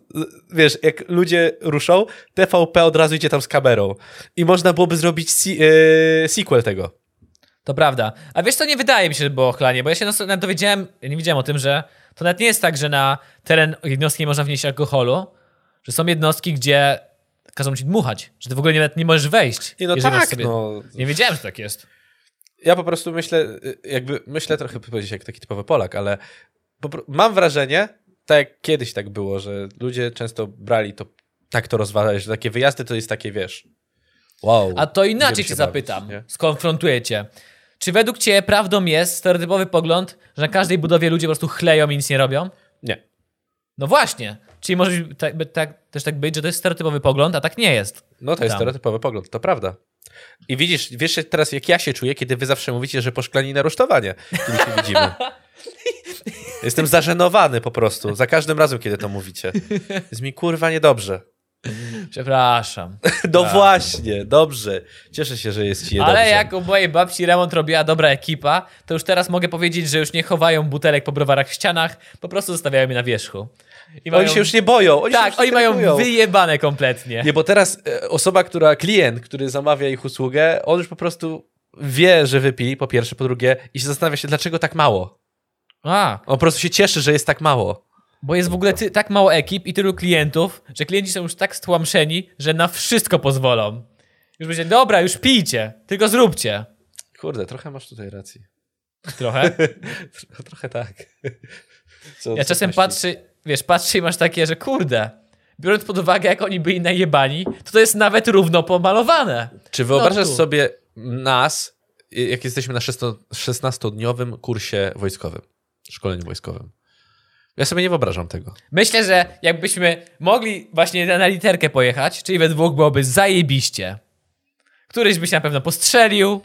wiesz, jak ludzie ruszą, TVP od razu idzie tam z kamerą. I można byłoby zrobić si- e, sequel tego. To prawda. A wiesz co, nie wydaje mi się, że było chlanie, bo ja się nawet dowiedziałem, nie wiedziałem o tym, że to nawet nie jest tak, że na teren jednostki nie można wnieść alkoholu, że są jednostki, gdzie każą ci dmuchać, że ty w ogóle nawet nie możesz wejść. Nie, no tak, no. Nie wiedziałem, że tak jest. Ja po prostu myślę, y, jakby myślę trochę powiedzieć jak taki typowy Polak, ale mam wrażenie, tak jak kiedyś tak było, że ludzie często brali to, tak to rozważać, że takie wyjazdy to jest takie, wiesz, wow. A to inaczej cię się zapytam, nie? skonfrontuję cię. Czy według ciebie prawdą jest stereotypowy pogląd, że na każdej budowie ludzie po prostu chleją i nic nie robią? Nie. No właśnie. Czyli może tak, tak, też tak być, że to jest stereotypowy pogląd, a tak nie jest. No to jest Tam. stereotypowy pogląd, to prawda. I widzisz, wiesz teraz jak ja się czuję, kiedy wy zawsze mówicie, że poszklani na rusztowanie, kiedy się widzimy. Jestem zażenowany po prostu, za każdym razem, kiedy to mówicie. Jest mi kurwa niedobrze. Przepraszam. No właśnie, dobrze. Cieszę się, że jest ci. Ale jak u mojej babci remont robiła dobra ekipa, to już teraz mogę powiedzieć, że już nie chowają butelek po browarach w ścianach, po prostu zostawiają je na wierzchu. I Oni się już nie boją. Oni Tak, oni mają wyjebane kompletnie. Nie, bo teraz e, osoba, która, klient, który zamawia ich usługę, on już po prostu wie, że wypili, po pierwsze, po drugie, i się zastanawia się, dlaczego tak mało. A, On po prostu się cieszy, że jest tak mało. Bo jest w ogóle ty, tak mało ekip i tylu klientów, że klienci są już tak stłamszeni, że na wszystko pozwolą. Już będzie, dobra, już pijcie, tylko zróbcie. Kurde, trochę masz tutaj racji. Trochę. Trochę tak. Co, Ja co czasem patrzę, wiesz, patrzę i masz takie, że kurde, biorąc pod uwagę, jak oni byli najebani, to to jest nawet równo pomalowane. Czy wyobrażasz No sobie nas, jak jesteśmy na 16-dniowym kursie wojskowym, szkoleniu wojskowym? Ja sobie nie wyobrażam tego. Myślę, że jakbyśmy mogli właśnie na literkę pojechać, czyli we dwóch byłoby zajebiście. Któryś by się na pewno postrzelił,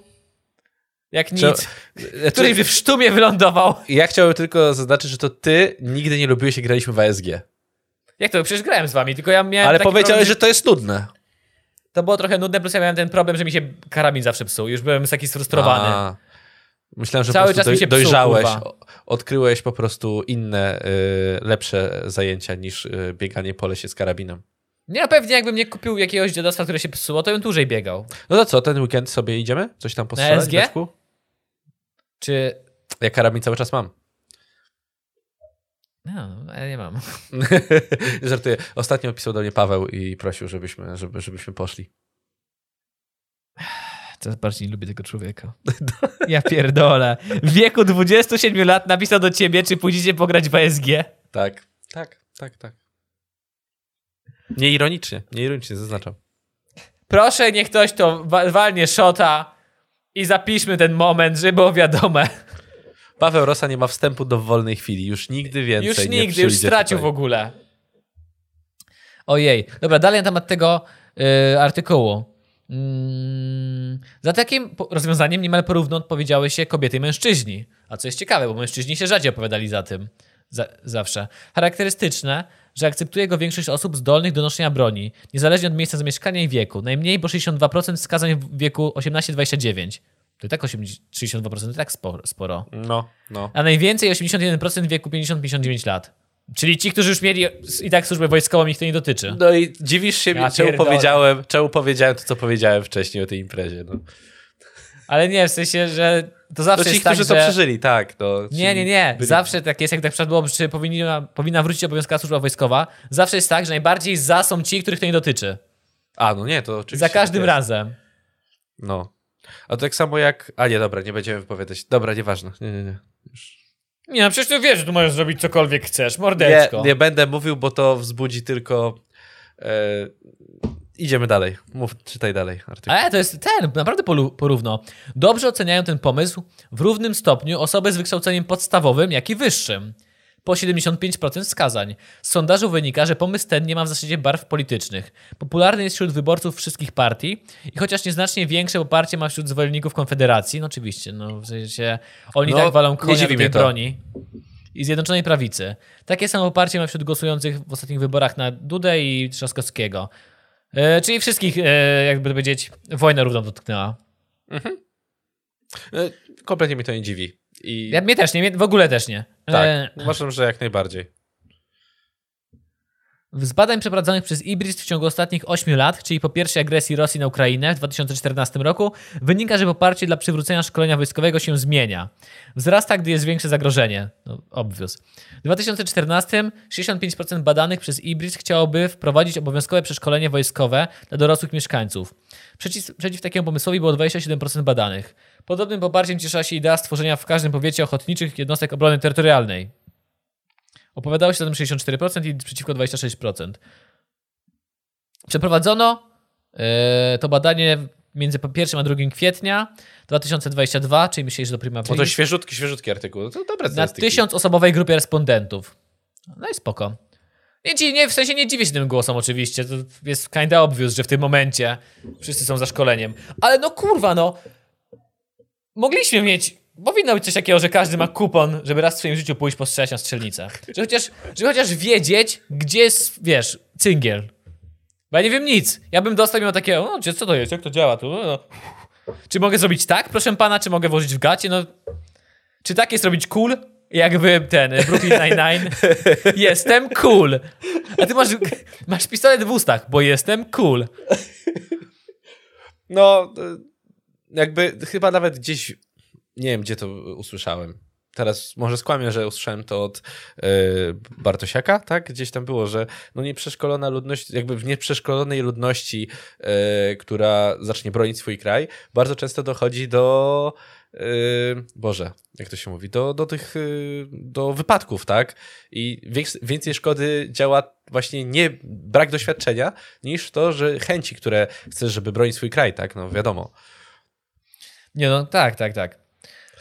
jak nic. Czy- Któryś by w sztumie wylądował. Ja chciałbym tylko zaznaczyć, że to ty nigdy nie lubiłeś, jak graliśmy w ASG. Jak to? Przecież grałem z wami, tylko ja miałem Ale powiedziałeś, problem, że to jest nudne. To było trochę nudne, plus ja miałem ten problem, że mi się karabin zawsze psuł. Już byłem taki sfrustrowany. A, myślałem, że Cały po prostu czas mi się doj- psuł, dojrzałeś, kurwa. Odkryłeś po prostu inne, y, lepsze zajęcia niż y, bieganie po lesie z karabinem. Nie, no pewnie jakbym nie kupił jakiegoś dziadostwa, które się psuło, to bym dłużej biegał. No to co, ten weekend sobie idziemy? Coś tam postrzelać? SG? Beczku? Czy... Ja karabin cały czas mam. No, ja nie mam. Żartuję. Ostatnio pisał do mnie Paweł i prosił, żebyśmy, żeby, żebyśmy poszli. Coraz bardziej nie lubię tego człowieka. Ja pierdolę. W wieku 27 lat napisał do ciebie, czy pójdziecie pograć w ASG. Tak, tak, tak, tak. Nieironicznie, nieironicznie zaznaczam. Proszę, niech ktoś to wa- walnie szota i zapiszmy ten moment, żeby było wiadome. Paweł Rosa nie ma wstępu do wolnej chwili. Już nigdy więcej Już nie nigdy, już stracił w tutaj. ogóle. Ojej. Dobra, dalej na temat tego y, artykułu. Mm, za takim rozwiązaniem niemal porówno odpowiedziały się kobiety i mężczyźni. A co jest ciekawe, bo mężczyźni się rzadziej opowiadali za tym. Za, zawsze. Charakterystyczne, że akceptuje go większość osób zdolnych do noszenia broni, niezależnie od miejsca zamieszkania i wieku. Najmniej, bo 62% wskazań w wieku 18-29. To i tak 80, 62% to i tak sporo. sporo No, no. a najwięcej 81% w wieku 50-59 lat. Czyli ci, którzy już mieli i tak służbę wojskową, ich to nie dotyczy. No i dziwisz się, Ja czemu powiedziałem, czemu powiedziałem to, co powiedziałem wcześniej o tej imprezie. No. Ale nie, w sensie, że to To zawsze ci, jest tak, którzy że... to przeżyli, tak. No, Nie, nie, nie. byli- Zawsze tak jest, jak tak przykład było, czy powinna, powinna wrócić obowiązkowa służba wojskowa. Zawsze jest tak, że najbardziej za są ci, których to nie dotyczy. A, no nie, to oczywiście. Za każdym tak jest. razem. No. A tak samo jak... A nie, dobra, nie będziemy wypowiadać. Dobra, nieważne. Nie, nie, nie. Nie, no przecież ty wiesz, że tu możesz zrobić cokolwiek chcesz, Nie, mordecko. nie będę mówił, bo to wzbudzi tylko... E, idziemy dalej. Mów, czytaj dalej artykuł. Ale to jest ten, naprawdę porówno. Dobrze oceniają ten pomysł w równym stopniu osoby z wykształceniem podstawowym, jak i wyższym. Po 75% wskazań. Z sondażu wynika, że pomysł ten nie ma w zasadzie barw politycznych. Popularny jest wśród wyborców wszystkich partii i chociaż nieznacznie większe poparcie ma wśród zwolenników Konfederacji, no oczywiście, no w sensie oni No, tak walą konia tej broni i Zjednoczonej Prawicy. Takie samo poparcie ma wśród głosujących w ostatnich wyborach na Dudę i Trzaskowskiego. E, czyli wszystkich, e, jakby to powiedzieć, wojna równo dotknęła. E, kompletnie mnie to nie dziwi. I Ja, mnie też nie, mnie w ogóle też nie. Tak, E, uważam, że jak najbardziej. z badań przeprowadzonych przez IBRIS w ciągu ostatnich 8 lat, czyli po pierwszej agresji Rosji na Ukrainę w 2014 roku, wynika, że poparcie dla przywrócenia szkolenia wojskowego się zmienia. Wzrasta, gdy jest większe zagrożenie. No, obvious. W 2014 65% badanych przez IBRIS chciałoby wprowadzić obowiązkowe przeszkolenie wojskowe dla dorosłych mieszkańców. Przeciw, przeciw takiemu pomysłowi było 27% badanych. Podobnym poparciem cieszyła się idea stworzenia w każdym powiecie ochotniczych jednostek obrony terytorialnej. Opowiadało się za tym 64% i przeciwko 26%. Przeprowadzono e, to badanie między 1 a 2 kwietnia 2022, czyli myśleli, że do prima No to świeżutki, świeżutki artykuł. To dobre na tysiąc-osobowej grupie respondentów. No i spoko. Nie, nie, w sensie nie dziwię się tym głosom oczywiście, to jest kinda obvious, że w tym momencie wszyscy są za szkoleniem. Ale no kurwa, no mogliśmy mieć, powinno być coś takiego, że każdy ma kupon, żeby raz w swoim życiu pójść postrzelać na strzelnicę. Że chociaż, że chociaż wiedzieć, gdzie jest, wiesz, cyngiel. Bo ja nie wiem nic. Ja bym dostał miał takie, o, gdzie- co to jest, jak to działa tu? No. Czy mogę zrobić tak, proszę pana, czy mogę włożyć w gacie? No, czy tak jest robić cool? Jakby ten e, Brooklyn Nine-Nine. jestem cool. A ty masz, masz pistolet w ustach, bo jestem cool. No, e, jakby chyba nawet gdzieś, nie wiem gdzie to usłyszałem. Teraz może skłamię, że usłyszałem to od e, Bartosiaka, tak? Gdzieś tam było, że no nieprzeszkolona ludność, jakby w nieprzeszkolonej ludności, e, która zacznie bronić swój kraj, bardzo często dochodzi do e, Boże, jak to się mówi, do, do tych, do wypadków, tak? I więcej szkody działa właśnie nie brak doświadczenia, niż to, że chęci, które chcesz, żeby bronić swój kraj, tak? No wiadomo. Nie no, tak, tak, tak.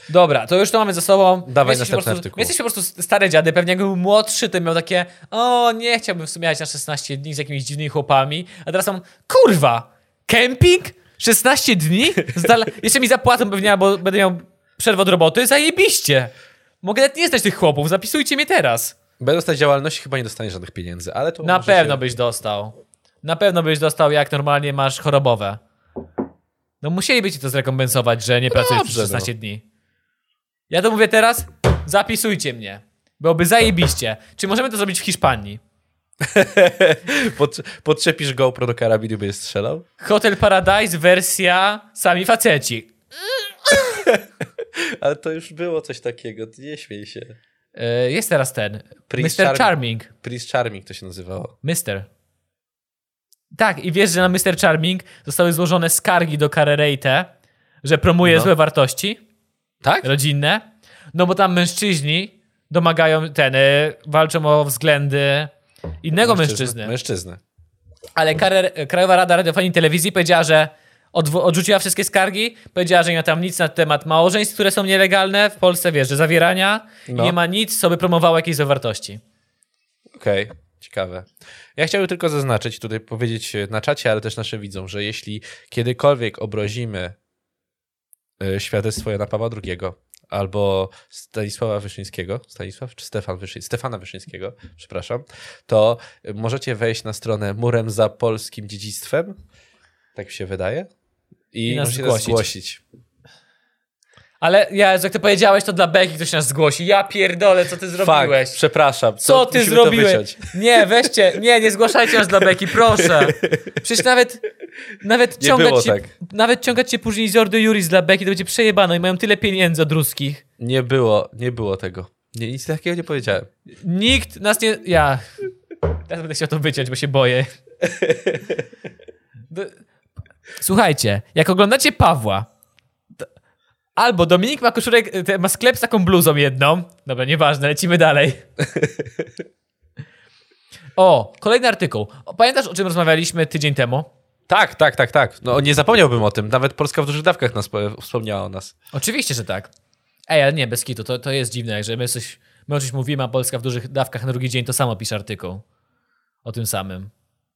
Dobra, to już to mamy za sobą. Dawaj My jesteśmy następny prostu, artykuł. my Jesteśmy po prostu stare dziady, pewnie jakbym był młodszy, to miał takie o, nie chciałbym w sumie jechać na 16 dni z jakimiś dziwnymi chłopami, a teraz mam, kurwa, kemping? 16 dni? Zdal... Jeszcze mi zapłacą pewnie, bo będę miał przerwę od roboty, zajebiście. Mogę nawet nie stać tych chłopów, zapisujcie mnie teraz. Będąc na działalności chyba nie dostaniesz żadnych pieniędzy, ale to Na pewno się... byś dostał. Na pewno byś dostał, jak normalnie masz chorobowe. No musieliby ci to zrekompensować, że nie pracujesz przez dobrze, 16 dni. Ja to mówię teraz, zapisujcie mnie. Byłoby zajebiście. Czy możemy to zrobić w Hiszpanii? Pod, podczepisz GoPro do karabinu i będziesz strzelał? Hotel Paradise wersja sami faceci. Ale to już było coś takiego, nie śmiej się. Yy, jest teraz ten. Prince Mr. Charming. Charming. Prince Charming to się nazywało. Mister. Tak, i wiesz, że na Mr. Charming zostały złożone skargi do Carrerate, że promuje No. złe wartości. Tak? rodzinne, no bo tam mężczyźni domagają ten, y, walczą o względy innego mężczyzny. Mężczyzny. Ale Karer, Krajowa Rada Radiofonii i Telewizji powiedziała, że odw- odrzuciła wszystkie skargi, powiedziała, że nie ma tam nic na temat małżeństw, które są nielegalne w Polsce, wiesz, że zawierania No. nie ma nic, co by promowało jakieś zawartości. Okej, ciekawe. Ja chciałbym tylko zaznaczyć, tutaj powiedzieć na czacie, ale też naszym widzom, że jeśli kiedykolwiek obrazimy y, świadectwo Jana Pawła II albo Stanisława Wyszyńskiego, Stanisław czy Stefan Wyszy... Stefana Wyszyńskiego, przepraszam, to możecie wejść na stronę Murem za Polskim Dziedzictwem, tak mi się wydaje, i, I nas zgłosić. zgłosić. Ale ja, jak ty powiedziałeś, to dla Beki ktoś nas zgłosi. Ja pierdolę, co ty zrobiłeś? Fuck, przepraszam. Co ty zrobiłeś? Nie, weźcie, nie, nie zgłaszajcie nas dla Beki, proszę. Przecież nawet, nawet Nie ciągać się, tak. nawet ciągać się później z Ordo Juris dla Beki, to będzie przejebane i mają tyle pieniędzy od ruskich. Nie było, nie było tego. Nie, nic takiego nie powiedziałem. Nikt nas nie... Ja... Teraz będę chciał to wyciąć, bo się boję. Słuchajcie, jak oglądacie Pawła. Albo Dominik ma koszulek, te- ma sklep z taką bluzą jedną. Dobra, nieważne, lecimy dalej. O, kolejny artykuł. Pamiętasz, o czym rozmawialiśmy tydzień temu? Tak, tak, tak, tak. No nie zapomniałbym o tym. Nawet Polska w dużych dawkach nas po- wspomniała o nas. Oczywiście, że tak. Ej, ale nie, bez kitu, to, to jest dziwne, że my coś, my o czymś mówimy, a Polska w dużych dawkach na drugi dzień to samo pisze artykuł. O tym samym.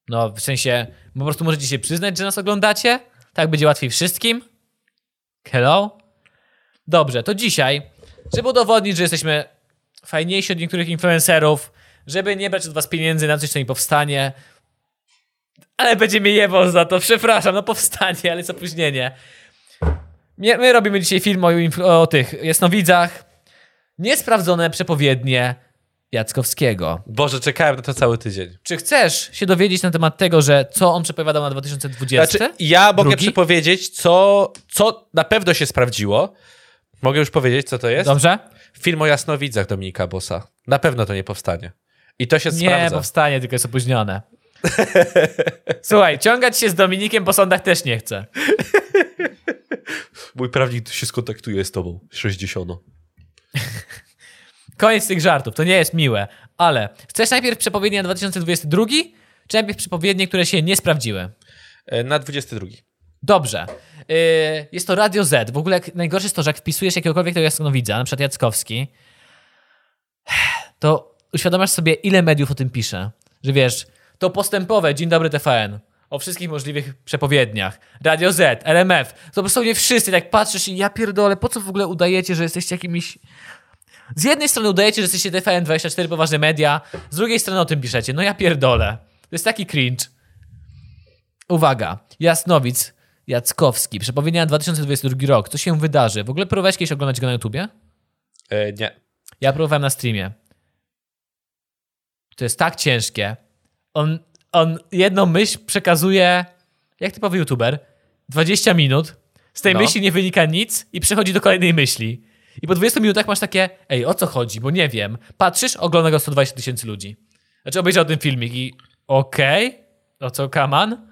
No, w sensie, po prostu możecie się przyznać, że nas oglądacie? Tak będzie łatwiej wszystkim? Hello? Dobrze, to dzisiaj, żeby udowodnić, że jesteśmy fajniejsi od niektórych influencerów, żeby nie brać od was pieniędzy na coś, co nie powstanie, ale będzie mnie jebał za to, przepraszam, no powstanie, ale jest opóźnienie. My, my robimy dzisiaj film o, o tych jasnowidzach. Niesprawdzone przepowiednie Jackowskiego. Boże, czekałem na to cały tydzień. Czy chcesz się dowiedzieć na temat tego, że co on przepowiadał na 2020? Znaczy, ja mogę Drugi? przepowiedzieć, co, co na pewno się sprawdziło. Mogę już powiedzieć, co to jest? Dobrze? Film o jasnowidzach Dominika Bossa. Na pewno to nie powstanie. I to się Nie, sprawdza. powstanie, tylko jest opóźnione. Słuchaj, ciągać się z Dominikiem po sądach też nie chcę. Mój prawnik się skontaktuje z tobą. 60. Koniec tych żartów, to nie jest miłe. Ale chcesz najpierw przepowiednie na 2022, czy najpierw przepowiednie, które się nie sprawdziły? E, Na 22. Dobrze. Yy, jest to Radio Z. W ogóle najgorsze jest to, że jak wpisujesz jakiegokolwiek tego jasnowidza, na przykład Jackowski, to uświadamiasz sobie, ile mediów o tym pisze. Że wiesz, to postępowe, Dzień Dobry TVN, o wszystkich możliwych przepowiedniach, Radio Z, RMF, to dosłownie wszyscy, tak patrzysz i ja pierdolę, po co w ogóle udajecie, że jesteście jakimiś... Z jednej strony udajecie, że jesteście TVN24, poważne media, z drugiej strony o tym piszecie. No ja pierdolę. To jest taki cringe. Uwaga, Jasnowic, Jackowski, przepowiednia na 2022 rok. Co się wydarzy? W ogóle próbowałeś kiedyś oglądać go na YouTubie? E, nie. Ja próbowałem na streamie. To jest tak ciężkie. On, on jedną myśl przekazuje, jak typowy YouTuber, 20 minut. Z tej No. myśli nie wynika nic i przechodzi do kolejnej myśli. I po 20 minutach masz takie, ej, o co chodzi, bo nie wiem. Patrzysz, ogląda go 120 tysięcy ludzi. Znaczy obejrzał ten filmik i okej, o co, kaman?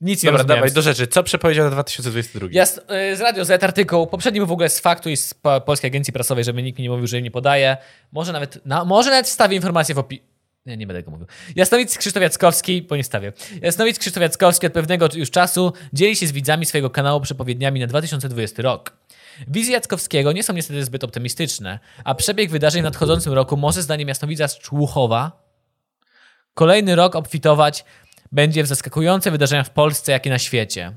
Nic nie Dobra, dawaj do rzeczy. Co przepowiedział na 2022? Ja z, y, z Radio Z artykuł, poprzedni był w ogóle z faktu i z po, Polskiej Agencji Prasowej, żeby nikt mi nie mówił, że im nie podaje. Może nawet, na, może nawet wstawię informację w opisie. Nie, nie będę go mówił. Jasnowic Krzysztof Jackowski, bo nie wstawię. Jasnowic Krzysztof Jackowski od pewnego już czasu dzieli się z widzami swojego kanału przepowiedniami na 2020 rok. Wizje Jackowskiego nie są niestety zbyt optymistyczne, a przebieg wydarzeń w nadchodzącym roku może zdaniem jasnowidza z Człuchowa kolejny rok obfitować będzie w zaskakujące wydarzenia w Polsce, jak i na świecie.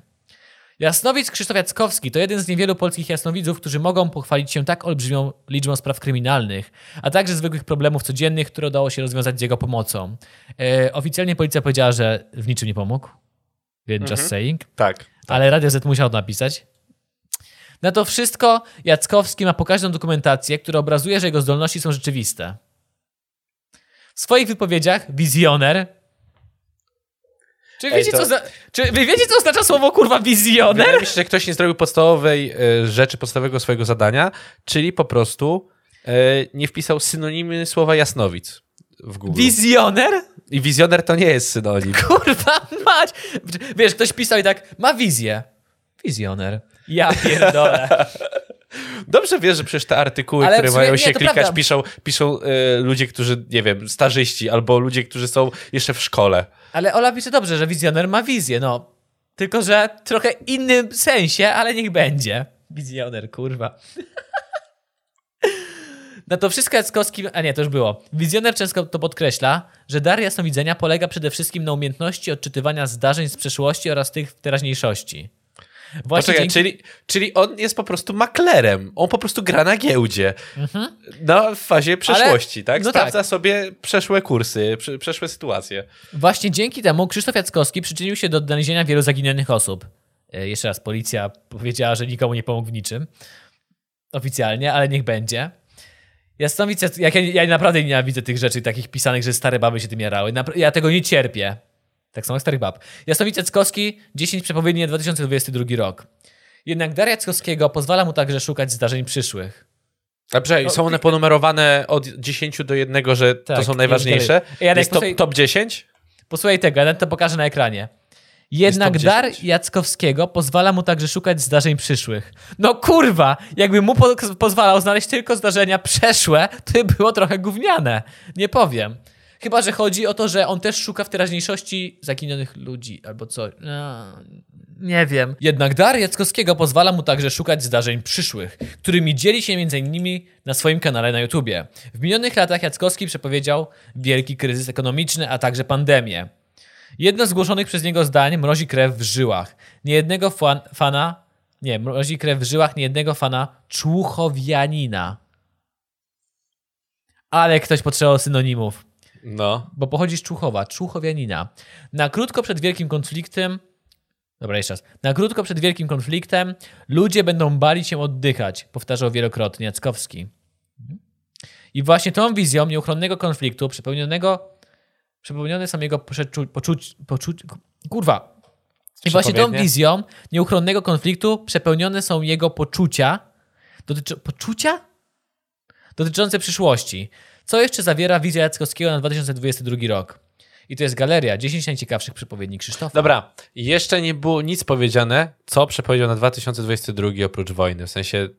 Jasnowic Krzysztof Jackowski to jeden z niewielu polskich jasnowidzów, którzy mogą pochwalić się tak olbrzymią liczbą spraw kryminalnych, a także zwykłych problemów codziennych, które udało się rozwiązać z jego pomocą. E, oficjalnie policja powiedziała, że w niczym nie pomógł. Więc just saying. Tak. Ale Radio Z musiał to napisać. Na to wszystko Jackowski ma pokaźną dokumentację, która obrazuje, że jego zdolności są rzeczywiste. W swoich wypowiedziach wizjoner. Czy wiecie, to- co. Czy wy wiecie, co oznacza słowo kurwa wizjoner? Wydaje mi się, że ktoś nie zrobił podstawowej e, rzeczy, podstawowego swojego zadania, czyli po prostu e, nie wpisał synonimy słowa jasnowic w Google. Wizjoner? I wizjoner to nie jest synonim. Kurwa mać! Wiesz, ktoś pisał i tak, ma wizję. Wizjoner. Ja pierdolę. Dobrze wiesz, że przecież te artykuły, Ale które sumie mają nie, się klikać, prawda. piszą, piszą e, ludzie, którzy, nie wiem, starzyści, albo ludzie, którzy są jeszcze w szkole. Ale Ola pisze dobrze, że wizjoner ma wizję, no. Tylko, że trochę innym sensie, ale niech będzie. Wizjoner, kurwa. Na to wszystko Jackowski... A nie, to już było. Wizjoner często to podkreśla, że dar jasnowidzenia polega przede wszystkim na umiejętności odczytywania zdarzeń z przeszłości oraz tych w teraźniejszości. Właśnie Poczekaj, dzięki... czyli, czyli on jest po prostu maklerem. On po prostu gra na giełdzie. No, w fazie przeszłości, tak? no Sprawdza tak. sobie przeszłe kursy, prze- przeszłe sytuacje. Właśnie dzięki temu Krzysztof Jackowski przyczynił się do odnalezienia wielu zaginionych osób. E, Jeszcze raz, policja powiedziała, że nikomu nie pomógł w niczym. Oficjalnie, ale niech będzie. Jasnowic, jak ja, ja naprawdę nienawidzę tych rzeczy takich pisanych, że stare baby się tym jarały. Ja tego nie cierpię. Tak samo jak starych bab. Jasnowic Jackowski, 10 przepowiedni na 2022 rok. Jednak dar Jackowskiego pozwala mu także szukać zdarzeń przyszłych. Dobrze, są one ponumerowane od 10 do 1, że to Tak, są już najważniejsze. Janek, jest top, posłuchaj- top 10? Posłuchaj tego, ja to pokażę na ekranie. Jednak top dar 10. Jackowskiego pozwala mu także szukać zdarzeń przyszłych. No kurwa, jakby mu po pozwalał znaleźć tylko zdarzenia przeszłe, to by było trochę gówniane. Nie powiem. Chyba, że chodzi o to, że on też szuka w teraźniejszości zaginionych ludzi albo coś. No, nie wiem. Jednak dar Jackowskiego pozwala mu także szukać zdarzeń przyszłych, którymi dzieli się m.in. na swoim kanale na YouTubie. W minionych latach Jackowski przepowiedział wielki kryzys ekonomiczny, a także pandemię. Jedno z zgłoszonych przez niego zdań mrozi krew w żyłach. Niejednego fan, fana, nie, mrozi krew w żyłach niejednego fana człuchowianina. Ale ktoś potrzebował synonimów, No. bo pochodzi z Człuchowa, człuchowianina. Na krótko przed wielkim konfliktem, dobra jeszcze raz, na krótko przed wielkim konfliktem ludzie będą bali się oddychać, powtarzał wielokrotnie Jackowski. I właśnie tą wizją nieuchronnego konfliktu, przepełnionego przepełnione są jego przeczu- poczuć, poczuć, kurwa. I właśnie tą wizją nieuchronnego konfliktu przepełnione są jego poczucia, dotyczy, poczucia? Dotyczące przyszłości. Co jeszcze zawiera wizja Jackowskiego na 2022 rok? I to jest galeria 10 najciekawszych przepowiedni Krzysztofa. Dobra, jeszcze nie było nic powiedziane, co przepowiedział na 2022 oprócz wojny. W sensie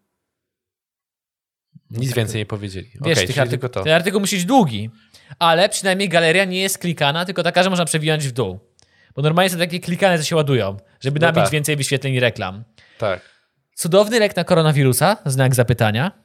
nic więcej nie powiedzieli. Wiesz, artykuł, tylko to. ten artykuł musi być długi, ale przynajmniej galeria nie jest klikana, tylko taka, że można przewijać w dół. Bo normalnie są takie klikane, co się ładują, żeby No nabić tak. więcej wyświetleń i reklam. Tak. Cudowny lek na koronawirusa? Znak zapytania.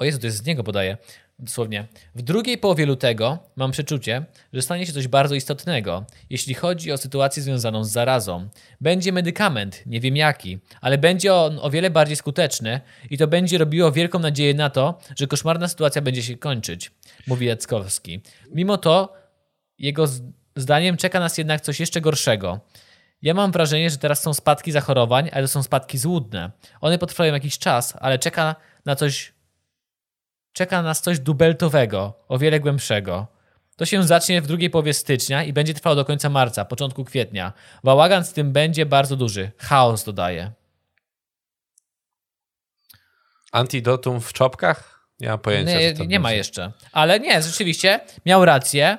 O Jezu, to jest z niego podaję. Dosłownie. W drugiej połowie lutego mam przeczucie, że stanie się coś bardzo istotnego, jeśli chodzi o sytuację związaną z zarazą. Będzie medykament, nie wiem jaki, ale będzie on o wiele bardziej skuteczny i to będzie robiło wielką nadzieję na to, że koszmarna sytuacja będzie się kończyć, mówi Jackowski. Mimo to, jego zdaniem czeka nas jednak coś jeszcze gorszego. Ja mam wrażenie, że teraz są spadki zachorowań, ale to są spadki złudne. One potrwają jakiś czas, ale czeka na coś. Czeka nas coś dubeltowego, o wiele głębszego. To się zacznie w drugiej połowie stycznia i będzie trwało do końca marca, początku kwietnia. Bałagan z tym będzie bardzo duży. Chaos dodaje. Antidotum w czopkach? Nie mam pojęcia. Nie, co to nie ma jeszcze. Ale nie, rzeczywiście miał rację.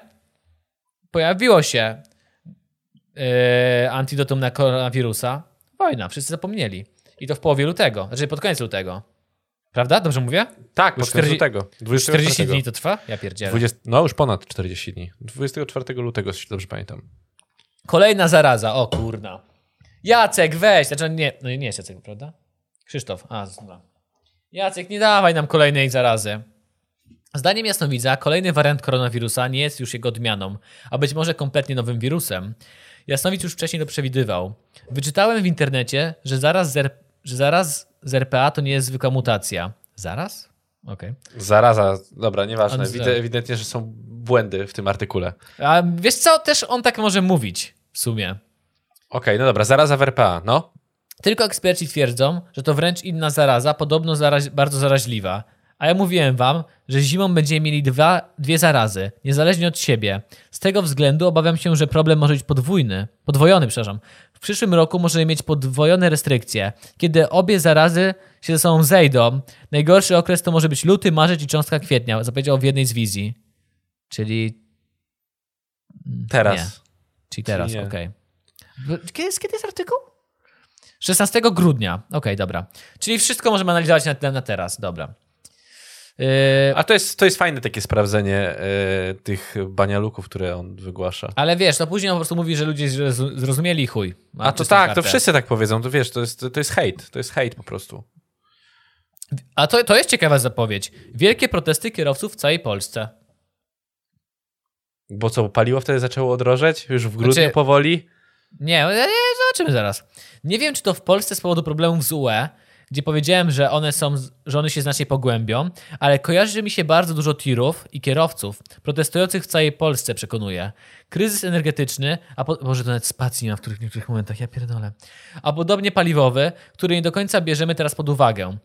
Pojawiło się yy, antidotum na koronawirusa. Wojna, wszyscy zapomnieli. I to w połowie lutego, znaczy pod koniec lutego. Prawda? Dobrze mówię? Tak, już 40, 40 lutego. 40 24. dni to trwa? Ja pierdzielę. 20, no już ponad 40 dni. 24 lutego, jeśli dobrze pamiętam. Kolejna zaraza. O kurna. Jacek, weź. Znaczy nie, no nie jest Jacek, prawda? Krzysztof. A, dobra. Jacek, nie dawaj nam kolejnej zarazy. Zdaniem jasnowidza, kolejny wariant koronawirusa nie jest już jego odmianą, a być może kompletnie nowym wirusem. Jasnowidz już wcześniej to przewidywał. Wyczytałem w internecie, że zaraz z, R- że zaraz z RPA to nie jest zwykła mutacja. Zaraz? Okej. Zaraza, dobra, nieważne. Widzę ewidentnie, że są błędy w tym artykule. A wiesz co, też on tak może mówić w sumie. Okej, no dobra, zaraza w RPA, no. Tylko eksperci twierdzą, że to wręcz inna zaraza, podobno zaraź, bardzo zaraźliwa. A ja mówiłem wam, że zimą będziemy mieli dwa, dwie zarazy, niezależnie od siebie. Z tego względu obawiam się, że problem może być podwójny, podwojony, przepraszam. W przyszłym roku możemy mieć podwojone restrykcje. Kiedy obie zarazy się ze sobą zejdą, najgorszy okres to może być luty, marzec i cząstka kwietnia, zapowiedział w jednej z wizji. Czyli, Teraz. Nie. czyli teraz, okej. W- Kiedy, jest- kiedy jest artykuł? 16 grudnia. Okej, dobra. Czyli wszystko możemy analizować na, na teraz. Dobra. Yy, A to jest, to jest fajne takie sprawdzenie e, tych banialuków, które on wygłasza. ale wiesz, to później on po prostu mówi, że ludzie zrozumieli chuj. A to tak, to kartę. wszyscy tak powiedzą, to wiesz, to jest, to jest hejt, to jest hejt po prostu. A to, to jest ciekawa zapowiedź. Wielkie protesty kierowców w całej Polsce. Bo co, paliwo wtedy zaczęło drożeć? Już w grudniu Znaczy- powoli? Nie, nie, zobaczymy zaraz. Nie wiem, czy to w Polsce z powodu problemów z UE, gdzie powiedziałem, że one są, że one się znacznie pogłębią, ale kojarzy mi się bardzo dużo tirów i kierowców protestujących w całej Polsce, przekonuje. Kryzys energetyczny, a po, może to nawet spacji nie ma w których, niektórych momentach, ja pierdolę. A podobnie paliwowy, który nie do końca bierzemy teraz pod uwagę.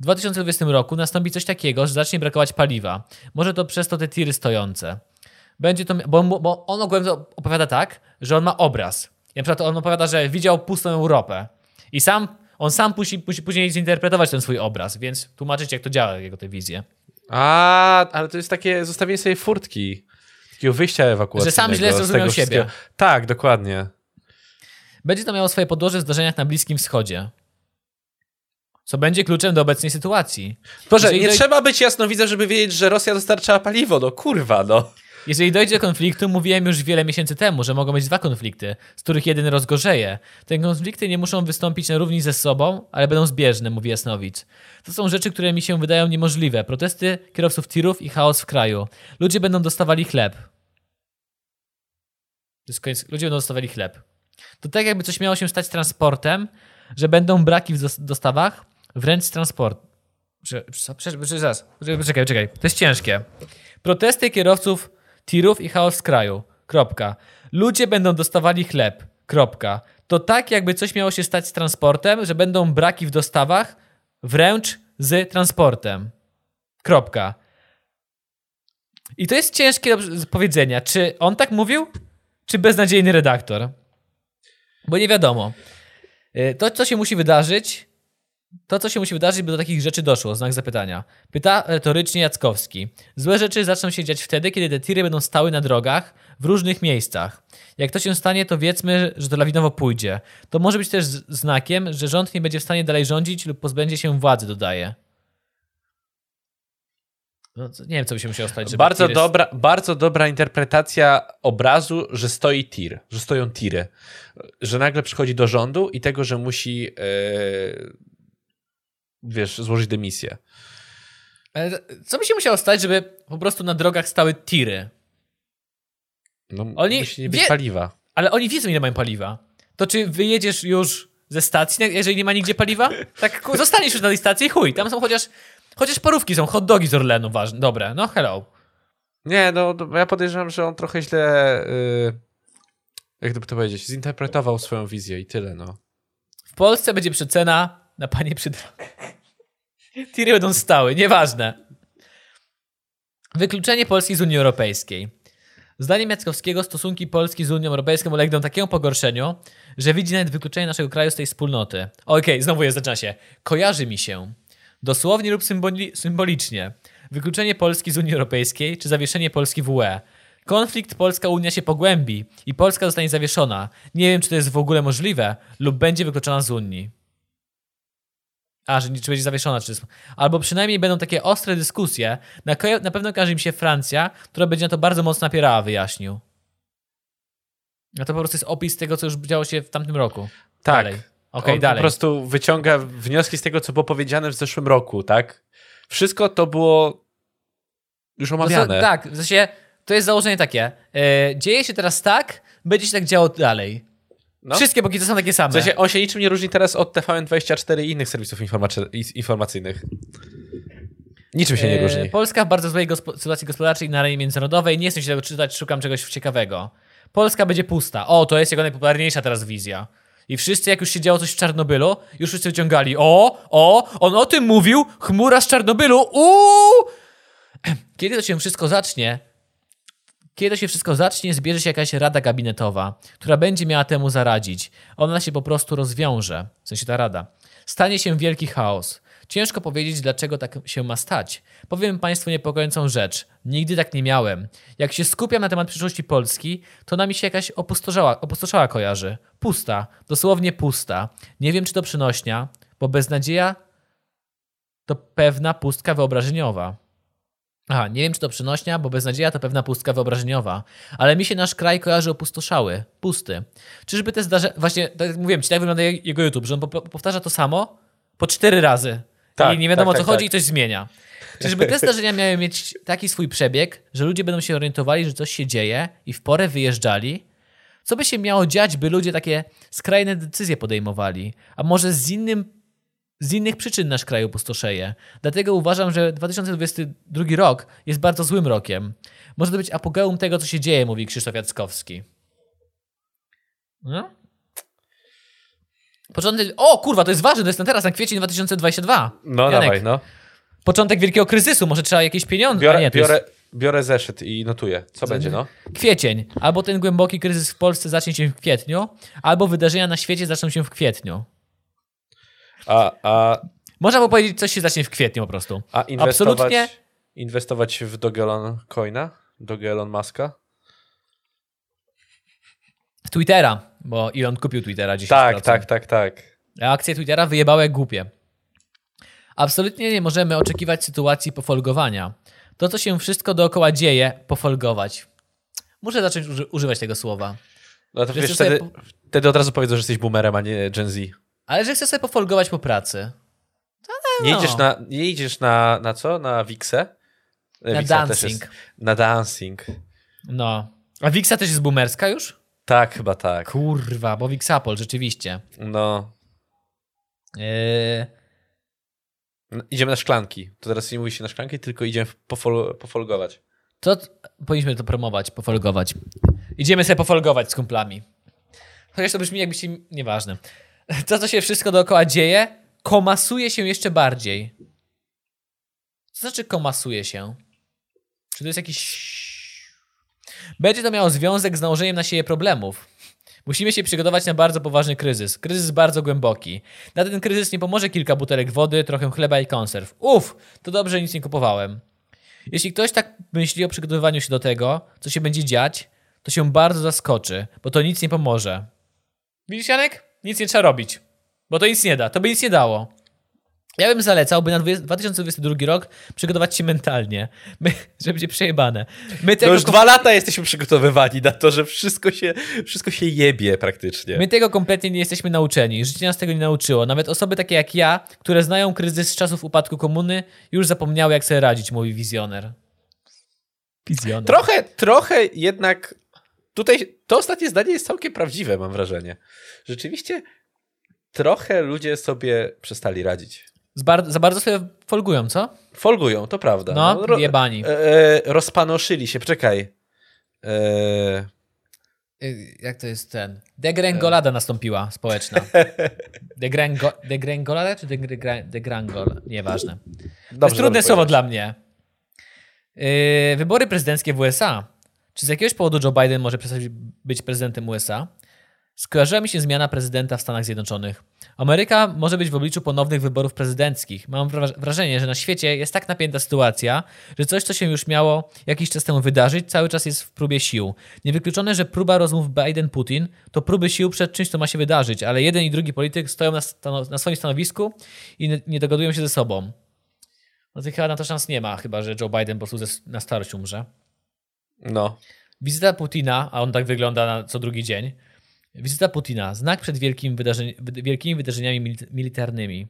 W 2020 roku nastąpi coś takiego, że zacznie brakować paliwa. Może to przez to te tiry stojące. Będzie to, bo, bo on ogólnie opowiada tak, że on ma obraz. I na przykład on opowiada, że widział pustą Europę. I sam, on sam musi, musi później zinterpretować ten swój obraz, więc tłumaczyć, jak to działa, jego te wizje. A, ale to jest takie zostawienie sobie furtki, takiego wyjścia ewakuacyjnego. Że sam źle zrozumiał siebie. wszystkiego. Tak, dokładnie. Będzie to miało swoje podłoże w zdarzeniach na Bliskim Wschodzie. Co będzie kluczem do obecnej sytuacji. Boże, Jeżeli nie doj- trzeba być jasnowidzem, żeby wiedzieć, że Rosja dostarczała paliwo, no kurwa, no. Jeżeli dojdzie do konfliktu, mówiłem już wiele miesięcy temu, że mogą być dwa konflikty, z których jeden rozgorzeje. Te konflikty nie muszą wystąpić na równi ze sobą, ale będą zbieżne, mówi Jasnowic. To są rzeczy, które mi się wydają niemożliwe. Protesty kierowców tirów i chaos w kraju. Ludzie będą dostawali chleb. Ludzie będą dostawali chleb. To tak jakby coś miało się stać transportem, że będą braki w dos- dostawach, wręcz transport. Prze- prze- prze- prze- czekaj, czekaj. To jest ciężkie. Protesty kierowców tirów i chaos w kraju. Kropka. Ludzie będą dostawali chleb. Kropka. To tak, jakby coś miało się stać z transportem, że będą braki w dostawach, wręcz z transportem. Kropka. I to jest ciężkie do powiedzenia. Czy on tak mówił, czy beznadziejny redaktor? Bo nie wiadomo. Y, To, co się musi wydarzyć, to, co się musi wydarzyć, by do takich rzeczy doszło, znak zapytania. Pyta retorycznie Jackowski. Złe rzeczy zaczną się dziać wtedy, kiedy te tiry będą stały na drogach w różnych miejscach. Jak to się stanie, to wiedzmy, że to lawinowo pójdzie. To może być też znakiem, że rząd nie będzie w stanie dalej rządzić lub pozbędzie się władzy, dodaje. No, nie wiem, co by się musiało stać, żeby Bardzo tiry- dobra, bardzo dobra interpretacja obrazu, że stoi tir, że stoją tiry. Że nagle przychodzi do rządu i tego, że musi, e, wiesz, złożyć dymisję. Ale Co by się musiało stać, żeby po prostu na drogach stały tiry? No, Oni musi nie być wie- paliwa. Ale oni wiedzą, ile mają paliwa. To czy wyjedziesz już ze stacji, jeżeli nie ma nigdzie paliwa? Tak, zostaniesz już na tej stacji i chuj. Tam są chociaż, chociaż parówki są, hot dogi z Orlenu, ważne. Dobre, no hello. Nie, no no, ja podejrzewam, że on trochę źle, y, jak to by to powiedzieć, zinterpretował swoją wizję i tyle, no. W Polsce będzie przecena na panie przy drogach. Tiry będą stały, nieważne. Wykluczenie Polski z Unii Europejskiej. Zdaniem Jackowskiego stosunki Polski z Unią Europejską ulegną takiemu pogorszeniu, że widzi nawet wykluczenie naszego kraju z tej wspólnoty. Okej, znowu jest, zaczyna się. Kojarzy mi się. Dosłownie lub symboli- symbolicznie. Wykluczenie Polski z Unii Europejskiej czy zawieszenie Polski w UE. Konflikt Polska-Unia się pogłębi i Polska zostanie zawieszona. Nie wiem, czy to jest w ogóle możliwe lub będzie wykluczona z Unii. A, że czy będzie zawieszona, czy... Albo przynajmniej będą takie ostre dyskusje. Na, na pewno każe mi się Francja, która będzie na to bardzo mocno napierała, wyjaśnił. A to po prostu jest opis tego, co już działo się w tamtym roku. Tak. Dalej. Okej, On dalej. po prostu wyciąga wnioski z tego, co było powiedziane w zeszłym roku, tak? Wszystko to było już No omawiane. tak, w sensie, to jest założenie takie. E, dzieje się teraz tak, będzie się tak działo dalej. No. Wszystkie boki to są takie same. W sensie on się niczym nie różni teraz od TVN24 i innych serwisów informacyjnych. Niczym się nie E, różni. Polska w bardzo złej gospo- sytuacji gospodarczej na arenie międzynarodowej. Nie chcę się tego czytać, szukam czegoś ciekawego. Polska będzie pusta. O, to jest jego najpopularniejsza teraz wizja. I wszyscy, jak już się działo coś w Czarnobylu, już wszyscy wyciągali. O, o, on o tym mówił, chmura z Czarnobylu, uuu! Kiedy to się wszystko zacznie, kiedy to się wszystko zacznie, zbierze się jakaś rada gabinetowa, która będzie miała temu zaradzić. Ona się po prostu rozwiąże, w sensie ta rada. Stanie się wielki chaos. Ciężko powiedzieć, dlaczego tak się ma stać. Powiem Państwu niepokojącą rzecz. Nigdy tak nie miałem. Jak się skupiam na temat przyszłości Polski, to na mi się jakaś opustoszała, opustoszała kojarzy. Pusta. Dosłownie pusta. Nie wiem, czy to przynośnia, bo beznadzieja to pewna pustka wyobrażeniowa. Aha, nie wiem, czy to przynośnia, bo beznadzieja to pewna pustka wyobrażeniowa. Ale mi się nasz kraj kojarzy opustoszały, pusty. Czyżby te zdarzenia... Właśnie, tak jak mówiłem ci, tak wygląda jego YouTube, że on po- powtarza to samo po cztery razy. Tak, I nie wiadomo, tak, o co tak, chodzi tak. i coś zmienia. Czyżby te zdarzenia miały mieć taki swój przebieg, że ludzie będą się orientowali, że coś się dzieje i w porę wyjeżdżali? Co by się miało dziać, by ludzie takie skrajne decyzje podejmowali? A może z innym z innych przyczyn nasz kraj opustoszeje. Dlatego uważam, że 2022 rok jest bardzo złym rokiem. Może to być apogeum tego, co się dzieje, mówi Krzysztof Jackowski. No? Początek... O, kurwa, to jest ważne, to jest na teraz, na kwiecień 2022. No Janek, dawaj, no. Początek wielkiego kryzysu, może trzeba jakieś pieniądze. Biorę, nie, biorę, jest biorę zeszyt i notuję. Co będzie, no? kwiecień. Albo ten głęboki kryzys w Polsce zacznie się w kwietniu, albo wydarzenia na świecie zaczną się w kwietniu. A, a, Można by powiedzieć, coś się zacznie w kwietniu po prostu. a inwestować, Absolutnie. inwestować w Dogelon Coina? Dogelon Maska? W Twittera, bo Elon kupił Twittera 10%. Tak, tak, tak, tak. A akcje Twittera wyjebały jak głupie. Absolutnie nie możemy oczekiwać sytuacji pofolgowania. To, co się wszystko dookoła dzieje, pofolgować. Muszę zacząć uży- używać tego słowa. No to wiesz, wtedy, wtedy od razu powiedzą, że jesteś boomerem, a nie Gen Z. Ale że chcę sobie pofolgować po pracy. Nie No. idziesz na, nie idziesz na, na co? Na Wixę? E, Na Wixa dancing. Jest, na dancing. No. A Wixa też jest boomerska już? Tak, chyba tak. Kurwa, bo Wixapol, rzeczywiście. No. Yy, Idziemy na szklanki. To teraz nie mówi się na szklanki, tylko idziemy pofol, pofolgować. to powinniśmy to promować, pofolgować. Idziemy sobie pofolgować z kumplami. Chociaż to brzmi jakbyście... Nieważne. To, co się wszystko dookoła dzieje, komasuje się jeszcze bardziej. Co znaczy komasuje się? Czy to jest jakiś... Będzie to miało związek z nałożeniem na siebie problemów. Musimy się przygotować na bardzo poważny kryzys. Kryzys bardzo głęboki. Na ten kryzys nie pomoże kilka butelek wody, trochę chleba i konserw. Uf, to dobrze, nic nie kupowałem. Jeśli ktoś tak myśli o przygotowywaniu się do tego, co się będzie dziać, to się bardzo zaskoczy, bo to nic nie pomoże. Widzisz, Janek? Nic nie trzeba robić, bo to nic nie da. To by nic nie dało. Ja bym zalecał, by na 20- 2022 rok przygotować się mentalnie, my, żeby będzie przejebane. My tego, już dwa lata jesteśmy przygotowywani na to, że wszystko się, wszystko się jebie praktycznie. my tego kompletnie nie jesteśmy nauczeni. Życie nas tego nie nauczyło. Nawet osoby takie jak ja, które znają kryzys z czasów upadku komuny, już zapomniały, jak sobie radzić, mówi wizjoner. Wizjoner. Trochę, trochę jednak tutaj to ostatnie zdanie jest całkiem prawdziwe, mam wrażenie. Rzeczywiście trochę ludzie sobie przestali radzić. Bar- za bardzo sobie folgują, co? Folgują, to prawda. No, jebani. E, e, rozpanoszyli się, poczekaj. E, Y, Jak to jest ten? Degrengolada nastąpiła społeczna. Degrengo, degrengolada czy degre- degrangol? Nieważne. To dobrze, jest trudne słowo powiedziałeś. dla mnie. Yy, wybory prezydenckie w USA. Czy z jakiegoś powodu Joe Biden może przestać być prezydentem USA? Skojarzyła mi się zmiana prezydenta w Stanach Zjednoczonych. Ameryka może być w obliczu ponownych wyborów prezydenckich. Mam wra- wrażenie, że na świecie jest tak napięta sytuacja, że coś, co się już miało jakiś czas temu wydarzyć, cały czas jest w próbie sił. Niewykluczone, że próba rozmów Biden-Putin to próby sił przed czymś, co ma się wydarzyć, ale jeden i drugi polityk stoją na, stano- na swoim stanowisku i nie, nie dogadują się ze sobą. No to chyba na to szans nie ma, chyba że Joe Biden po prostu na starość umrze. No. Wizyta Putina, a on tak wygląda na co drugi dzień. Wizyta Putina, znak przed wielkim wydarzeń, wy- wielkimi wydarzeniami mili- militarnymi.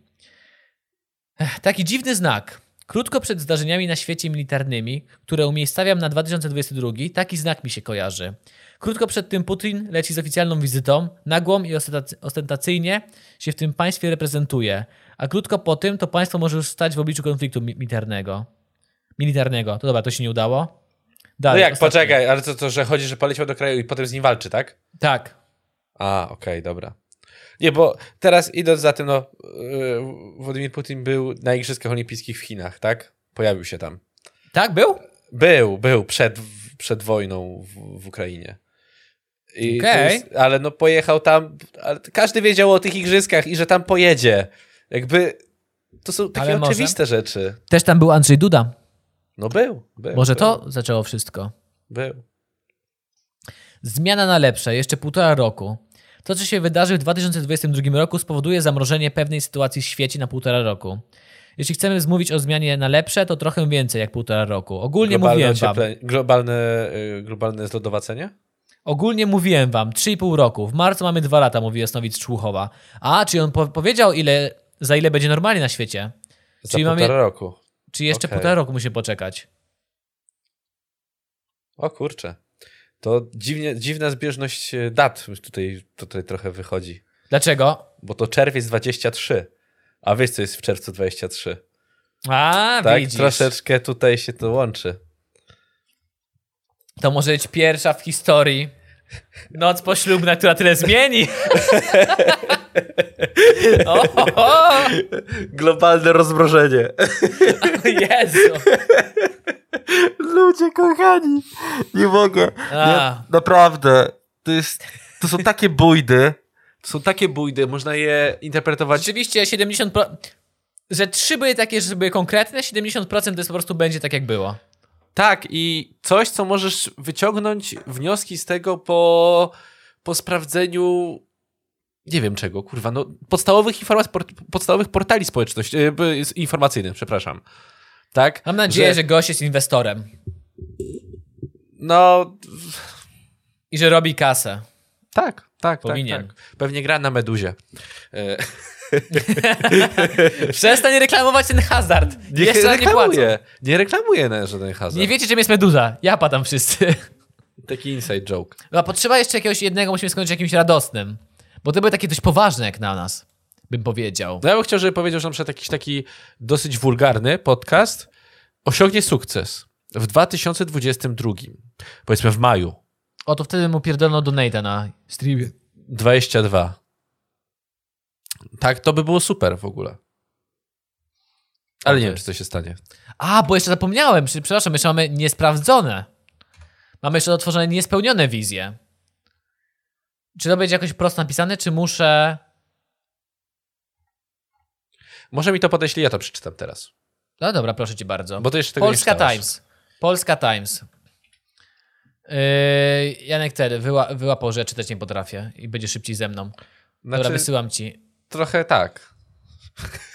Ech, taki dziwny znak. Krótko przed zdarzeniami na świecie militarnymi, które umiejscawiam na 2022, taki znak mi się kojarzy. Krótko przed tym Putin leci z oficjalną wizytą, nagłą i ostentacy- ostentacyjnie się w tym państwie reprezentuje, a krótko po tym to państwo może już stać w obliczu konfliktu mi- militarnego. Militarnego. To dobra, to się nie udało. No Dalej, jak, ostatnie. poczekaj, ale to, to, że chodzi, że poleciał do kraju i potem z nim walczy, tak? Tak. A, okej, dobra. Nie, bo teraz idąc za tym, no, yy, Władimir Putin był na Igrzyskach Olimpijskich w Chinach, tak? Pojawił się tam. Tak, był? Był, był przed, przed wojną w, w Ukrainie. I jest- ale no pojechał tam, ale każdy wiedział o tych igrzyskach i że tam pojedzie. Jakby to są takie Ale może. oczywiste rzeczy. Też tam był Andrzej Duda. No był, był. Może był, to zaczęło wszystko. Był. Zmiana na lepsze, jeszcze półtora roku. To, co się wydarzy w 2022 roku, spowoduje zamrożenie pewnej sytuacji w świecie na półtora roku. Jeśli chcemy mówić o zmianie na lepsze, to trochę więcej jak półtora roku. Ogólnie Globalne, mówiłem wam. globalne, y, globalne zlodowacenie? Ogólnie mówiłem wam, 3,5 roku. W marcu mamy 2 lata, mówi Jasnowic Człuchowa. A, czy on po powiedział, ile, za ile będzie normalnie na świecie? Za Czyli mamy- półtora roku. Czy jeszcze Okej. półtora roku musi poczekać? O kurczę. To dziwnie, dziwna zbieżność e, dat tutaj, tutaj trochę wychodzi. Dlaczego? Bo to czerwiec 23. A wiesz, co jest w czerwcu 23? A, Tak, widzisz. troszeczkę tutaj się to łączy. To może być pierwsza w historii noc poślubna, która tyle zmieni. o, o, o, Globalne rozmrożenie. Jezu. Ludzie kochani, nie mogę. A. naprawdę. To, jest, to są takie bójdy. To są takie bójdy, można je interpretować. Rzeczywiście 70%, że trzy były takie, że były konkretne, 70% to jest po prostu będzie tak jak było. Tak, i coś, co możesz wyciągnąć wnioski z tego po, po sprawdzeniu. Nie wiem czego, kurwa, no podstawowych informacji, podstawowych portali społeczności, e, informacyjnych, przepraszam. Tak? Mam nadzieję, że, gość jest inwestorem No, i że robi kasę. tak, tak, Powinien. tak, tak. Pewnie gra na meduzie. E, Przestań reklamować ten hazard. Nie Jeszcze nam nie płacą. reklamuje. Nie reklamuje na żaden hazard. Nie wiecie, czym jest meduza. Ja padam wszyscy. Taki inside joke. No, a potrzeba jeszcze jakiegoś jednego, musimy skończyć jakimś radosnym. Bo to były takie dość poważne jak na nas, bym powiedział. No ja bym chciał, żeby powiedział, że na przykład jakiś taki dosyć wulgarny podcast osiągnie sukces w 2022. Powiedzmy w maju. O, to wtedy mu pierdolno donata na streamie. 22. Tak, to by było super w ogóle. Ale nie wiem, czy to się stanie. A, bo jeszcze zapomniałem, Prze- przepraszam, jeszcze mamy niesprawdzone. Mamy jeszcze otworzone niespełnione wizje. Czy to będzie jakoś prosto napisane, czy muszę... Może mi to podeślij, ja to przeczytam teraz. No dobra, proszę cię bardzo. Bo to jeszcze tego Polska. Times. Polska Times. Yy, Janek Tery wyła, wyłapał, że czytać nie potrafię i będzie szybciej ze mną. Dobra, Znaczy, wysyłam ci. trochę tak.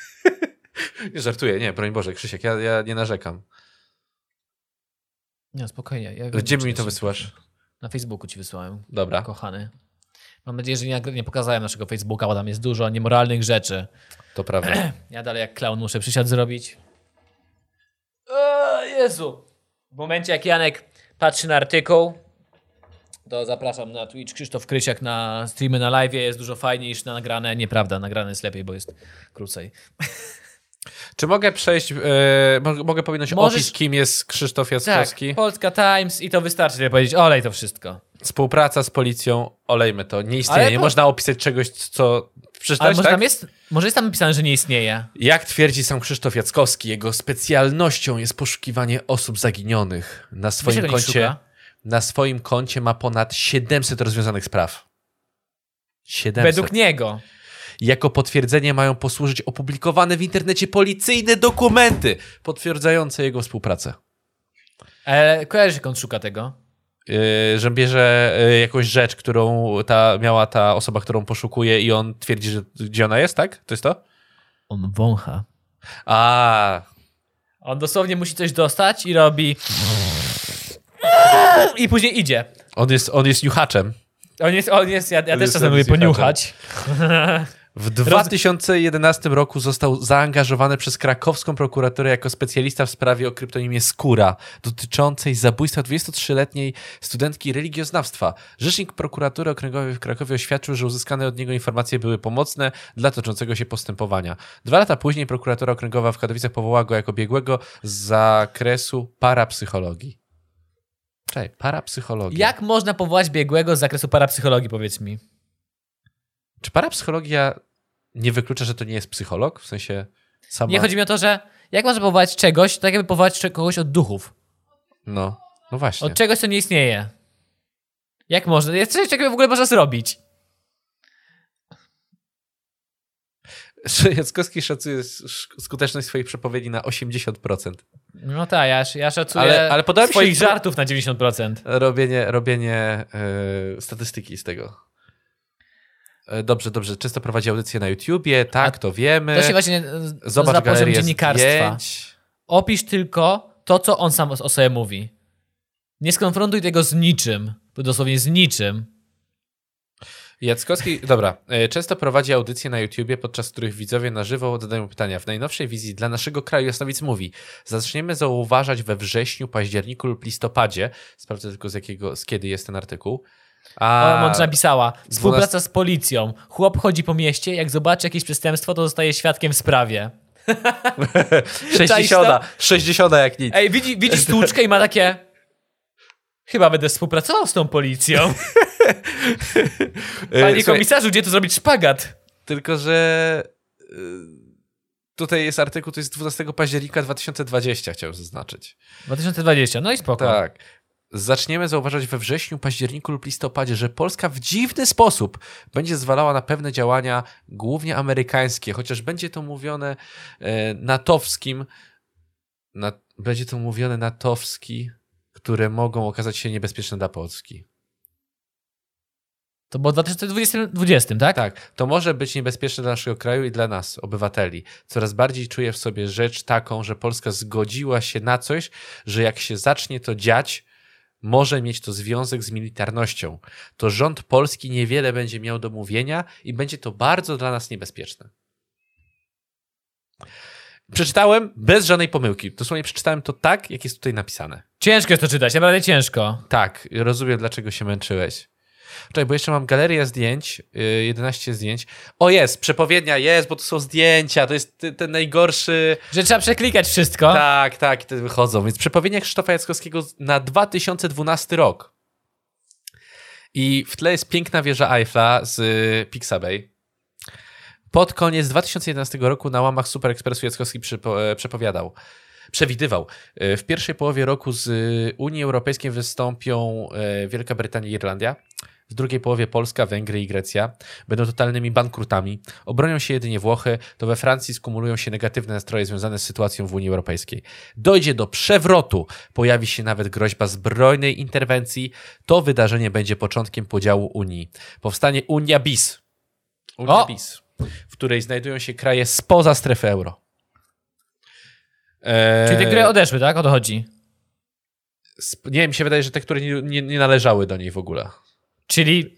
nie żartuję, nie, broń Boże, Krzysiek, ja, ja nie narzekam. Nie, spokojnie. Ja Gdzie wiem, mi czy- to wysyłasz? Na Facebooku ci wysłałem, Dobra, kochany. Mam nadzieję, że nie, nie pokazałem naszego Facebooka, bo tam jest dużo niemoralnych rzeczy. to prawda. Ja dalej jak clown muszę przysiad zrobić. O, Jezu. W momencie jak Janek patrzy na artykuł, to zapraszam na Twitch Krzysztof Krysiak na streamy na live. Jest dużo fajniej niż na nagrane. Nieprawda, nagrane jest lepiej, bo jest krócej. Czy mogę przejść, e, mogę, powiedzieć Możesz- opis, kim jest Krzysztof Tak, Jackowski? Polska Times i to wystarczy, żeby powiedzieć, olej to wszystko. Współpraca z policją, olejmy to, nie istnieje. Ale Nie po- można opisać czegoś, co... Ale Przeczytałeś, może tak? tam jest, może jest tam napisane, że nie istnieje. Jak twierdzi sam Krzysztof Jackowski, jego specjalnością jest poszukiwanie osób zaginionych. Na swoim nie koncie, na swoim koncie ma ponad 700 rozwiązanych spraw. 700. Według niego. Jako potwierdzenie mają posłużyć opublikowane w internecie policyjne dokumenty potwierdzające jego współpracę. Ale kojarzysz, jak on szuka tego? Yy, że bierze yy, jakąś rzecz, którą ta, miała ta osoba, którą poszukuje i on twierdzi, że gdzie ona jest, tak? To jest to? On wącha. A, On dosłownie musi coś dostać i robi. I później idzie. on jest, on jest niuchaczem. On jest, on jest ja, ja też jest czasem lubię poniuchać. W 2011 roku został zaangażowany przez krakowską prokuraturę jako specjalista w sprawie o kryptonimie Skóra, dotyczącej zabójstwa 23-letniej studentki religioznawstwa. Rzecznik prokuratury okręgowej w Krakowie oświadczył, że uzyskane od niego informacje były pomocne dla toczącego się postępowania. Dwa lata później prokuratura okręgowa w Katowicach powołała go jako biegłego z zakresu parapsychologii. Czekaj, parapsychologia. Jak można powołać biegłego z zakresu parapsychologii, powiedz mi? Czy parapsychologia nie wyklucza, że to nie jest psycholog? W sensie sama... Nie chodzi mi o to, że jak można powołać czegoś, tak jakby powołać kogoś od duchów. No, no właśnie. Od czegoś, co nie istnieje. Jak można? Jest coś, czego w ogóle można zrobić. Jackowski szacuje sk- skuteczność swoich przepowiedzi na 80%. No tak, ja, ja szacuję Ale- ale się, swoich że- żartów na 90%. Robienie, robienie yy, statystyki z tego. E, Dobrze, dobrze. Często prowadzi audycje na YouTubie, tak, to wiemy. To się właśnie e, Zobacz nazywa poziom dziennikarstwa. zdjęć. Opisz tylko to, co on sam o sobie mówi. Nie skonfrontuj tego z niczym, dosłownie z niczym. Jackowski, dobra, e, często prowadzi audycje na YouTubie, podczas których widzowie na żywo zadają pytania. W najnowszej wizji dla naszego kraju Jasnowic mówi, zaczniemy zauważać we wrześniu, październiku lub listopadzie, sprawdzę tylko z jakiego, z kiedy jest ten artykuł. A... Mądrze napisała. Współpraca z policją. Chłop chodzi po mieście, jak zobaczy jakieś przestępstwo, to zostaje świadkiem w sprawie. 60, 60 jak nic. Ej, widzi, widzi stłuczkę i ma takie... Chyba będę współpracował z tą policją. Panie komisarzu, gdzie tu zrobić szpagat? Tylko, że y, tutaj jest artykuł, to jest 12 października 2020, chciałem zaznaczyć. 2020, no i spoko. Tak. Zaczniemy zauważać we wrześniu, październiku lub listopadzie, że Polska w dziwny sposób będzie zwalała na pewne działania, głównie amerykańskie, chociaż będzie to mówione e, natowskim, na, będzie to mówione natowski, które mogą okazać się niebezpieczne dla Polski. To było w 2020, tak? Tak, to może być niebezpieczne dla naszego kraju i dla nas, obywateli. Coraz bardziej czuję w sobie rzecz taką, że Polska zgodziła się na coś, że jak się zacznie to dziać, może mieć to związek z militarnością. To rząd polski niewiele będzie miał do mówienia i będzie to bardzo dla nas niebezpieczne. Przeczytałem bez żadnej pomyłki. Dosłownie przeczytałem to tak, jak jest tutaj napisane. Ciężko jest to czytać, naprawdę ciężko. Tak, rozumiem, dlaczego się męczyłeś. Czekaj, bo jeszcze mam galerię zdjęć, yy, 11 zdjęć. O, jest, przepowiednia jest, bo to są zdjęcia, to jest ten najgorszy... Że trzeba przeklikać wszystko. Tak, tak, te wychodzą. Więc przepowiednia Krzysztofa Jackowskiego na 2012 rok. I w tle jest piękna wieża Eiffla z y, Pixabay. Pod koniec 2011 roku na łamach Super Expressu Jackowski e, przepowiadał, przewidywał. e, W pierwszej połowie roku z y, Unii Europejskiej wystąpią e, Wielka Brytania i Irlandia. W drugiej połowie Polska, Węgry i Grecja będą totalnymi bankrutami. Obronią się jedynie Włochy, to we Francji skumulują się negatywne nastroje związane z sytuacją w Unii Europejskiej. Dojdzie do przewrotu, pojawi się nawet groźba zbrojnej interwencji. To wydarzenie będzie początkiem podziału Unii. Powstanie Unia BIS. Unia O! BIS, w której znajdują się kraje spoza strefy euro. Eee, Czyli te, które odeszły, tak? O to chodzi. sp- Nie, mi się wydaje, że te, które nie, nie, nie należały do niej w ogóle. Czyli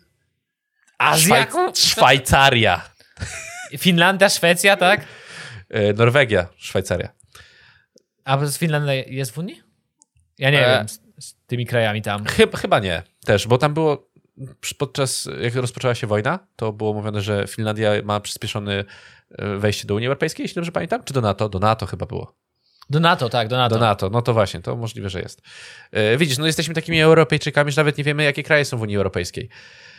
Azja, Szwaj- Szwajcaria. Finlandia, Szwecja, tak? E, Norwegia, Szwajcaria. A z Finlandia jest w Unii? Ja nie E. wiem, z, z tymi krajami tam. Chyba, chyba nie też, bo tam było podczas, jak rozpoczęła się wojna, to było mówione, że Finlandia ma przyspieszone e, wejście do Unii Europejskiej, jeśli dobrze pamiętam, czy do NATO? Do NATO chyba było. Do NATO, tak, do NATO. Do NATO, no to właśnie, to możliwe, że jest. E, widzisz, no jesteśmy takimi Europejczykami, że nawet nie wiemy, jakie kraje są w Unii Europejskiej.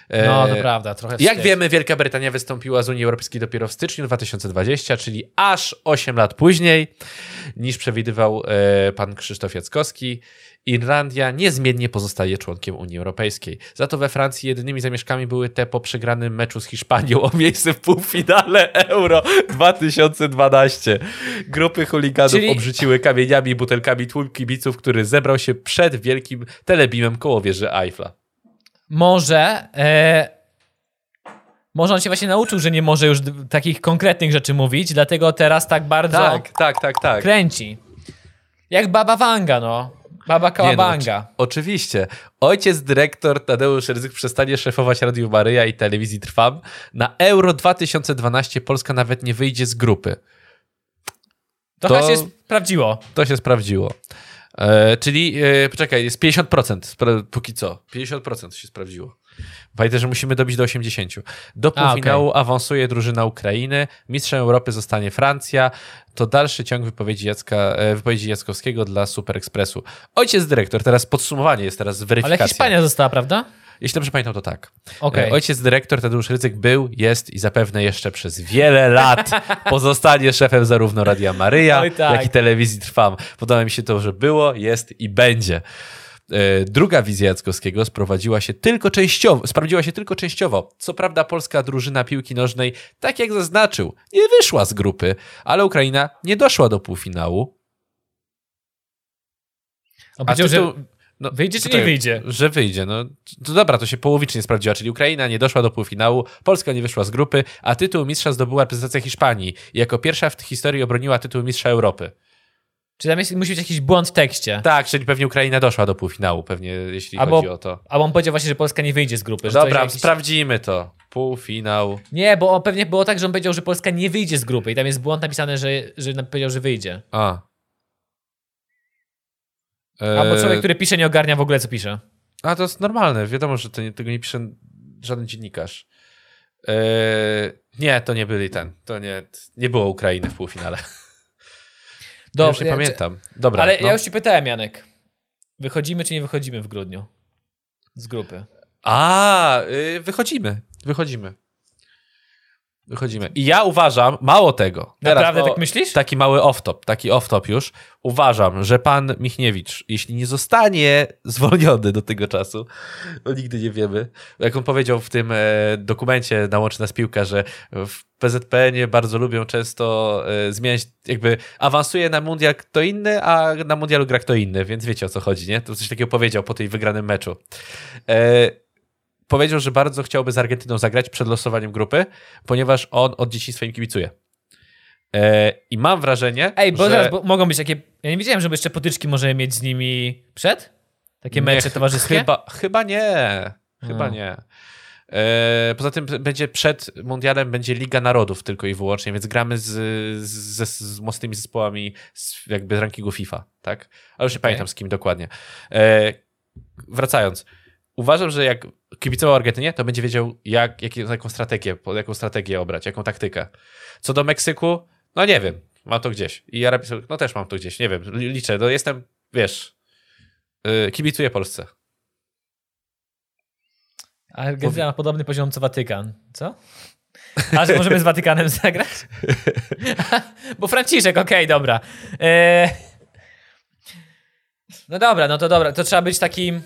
E, No, to prawda, trochę Jak wiemy, Wielka Brytania wystąpiła z Unii Europejskiej dopiero w styczniu 2020, czyli aż 8 lat później niż przewidywał e, pan Krzysztof Jackowski. Irlandia niezmiennie pozostaje członkiem Unii Europejskiej. Za to we Francji jedynymi zamieszkami były te po przegranym meczu z Hiszpanią o miejsce w półfinale Euro 2012. Grupy chuliganów Czyli- obrzuciły kamieniami i butelkami tłum kibiców, który zebrał się przed wielkim telebimem koło wieży Eiffla. Może. E, może on się właśnie nauczył, że nie może już takich konkretnych rzeczy mówić, dlatego teraz tak bardzo Tak, tak, tak, tak. kręci. Jak Baba Wanga, no. Baba Nie no, Kałabanga. oczy- oczywiście. Ojciec dyrektor Tadeusz Rydzyk przestanie szefować Radiu Maryja i telewizji Trwam. Na Euro 2012 Polska nawet nie wyjdzie z grupy. to, to- się sprawdziło. To się sprawdziło. E, czyli, e, poczekaj, jest 50%, spra- póki co. 50% się sprawdziło. Pamiętaj, że musimy dobić do 80. Do A, półfinału awansuje drużyna Ukrainy, mistrzem Europy zostanie Francja. To dalszy ciąg wypowiedzi, Jacka, e, wypowiedzi Jackowskiego dla Super Expressu. Ojciec dyrektor, teraz podsumowanie jest teraz Ale weryfikacja. Hiszpania została, prawda? Jeśli dobrze pamiętam, to tak. Okej. E, Ojciec dyrektor Tadeusz Rydzyk był, jest i zapewne jeszcze przez wiele lat pozostanie szefem zarówno Radia Maryja, tak. jak i telewizji Trwam. Podoba mi się to, że było, jest i będzie. E, druga wizja Jackowskiego sprowadziła się tylko częściowo, sprawdziła się tylko częściowo. Co prawda polska drużyna piłki nożnej, tak jak zaznaczył, nie wyszła z grupy, ale Ukraina nie doszła do półfinału. On powiedział, tytuł- że No, wyjdzie czy nie wyjdzie? Że wyjdzie. No to dobra, to się połowicznie sprawdziła, czyli Ukraina nie doszła do półfinału, Polska nie wyszła z grupy, a tytuł mistrza zdobyła reprezentacja Hiszpanii i jako pierwsza w historii obroniła tytuł mistrza Europy. Czy tam jest, musi być jakiś błąd w tekście? Tak, czyli pewnie Ukraina doszła do półfinału, pewnie jeśli Albo- chodzi o to. Albo on powiedział właśnie, że Polska nie wyjdzie z grupy. Dobra, jakiś... sprawdzimy to. Półfinał. Nie, bo pewnie było tak, że on powiedział, że Polska nie wyjdzie z grupy i tam jest błąd napisany, że, że powiedział, że wyjdzie. A. Albo E, człowiek, który pisze, nie ogarnia w ogóle, co pisze. A to jest normalne, wiadomo, że nie, tego nie pisze żaden dziennikarz. E, nie, to nie byli ten. To nie, nie było Ukrainy w półfinale. Ja już nie ja- pamiętam. Dobra. Ale no. ja już ci pytałem, Janek. Wychodzimy czy nie wychodzimy w grudniu? Z grupy. A, y, wychodzimy. Wychodzimy. Wychodzimy. I ja uważam, mało tego. Teraz, Naprawdę o, tak myślisz? Taki mały off-top, taki off-top już. Uważam, że pan Michniewicz, jeśli nie zostanie zwolniony do tego czasu, bo nigdy nie wiemy, jak on powiedział w tym e, dokumencie na Łączy Nas Piłka, że w PZPN-ie bardzo lubią często e, zmieniać, jakby awansuje na mundial kto inny, a na mundialu gra kto inny, więc wiecie o co chodzi, nie? To coś takiego powiedział po tej wygranym meczu. E, powiedział, że bardzo chciałby z Argentyną zagrać przed losowaniem grupy, ponieważ on od dzieciństwa im kibicuje. E, I mam wrażenie, Ej, bo że... zaraz, bo mogą być takie... Ja nie wiedziałem, żeby jeszcze potyczki możemy mieć z nimi przed? Takie mecze Nie, towarzyskie? Chyba, chyba nie. Chyba A. nie. E, poza tym będzie przed mundialem będzie Liga Narodów tylko i wyłącznie, więc gramy z, z, z mocnymi zespołami z, jakby z rankingu FIFA, tak? Ale już nie pamiętam z kim dokładnie. E, wracając. Uważam, że jak kibicował Argentynie, to będzie wiedział, jak, jak, jaką, strategię, jaką strategię obrać, jaką taktykę. Co do Meksyku, no nie wiem, mam to gdzieś. I Arabii Saudyjskiej, no też mam to gdzieś, nie wiem, li- liczę, no jestem, wiesz, yy, kibicuję Polsce. Argentyna ma podobny poziom co Watykan. Co? A że możemy z Watykanem zagrać? Bo Franciszek, okej, dobra. E... No dobra, no to dobra. To trzeba być takim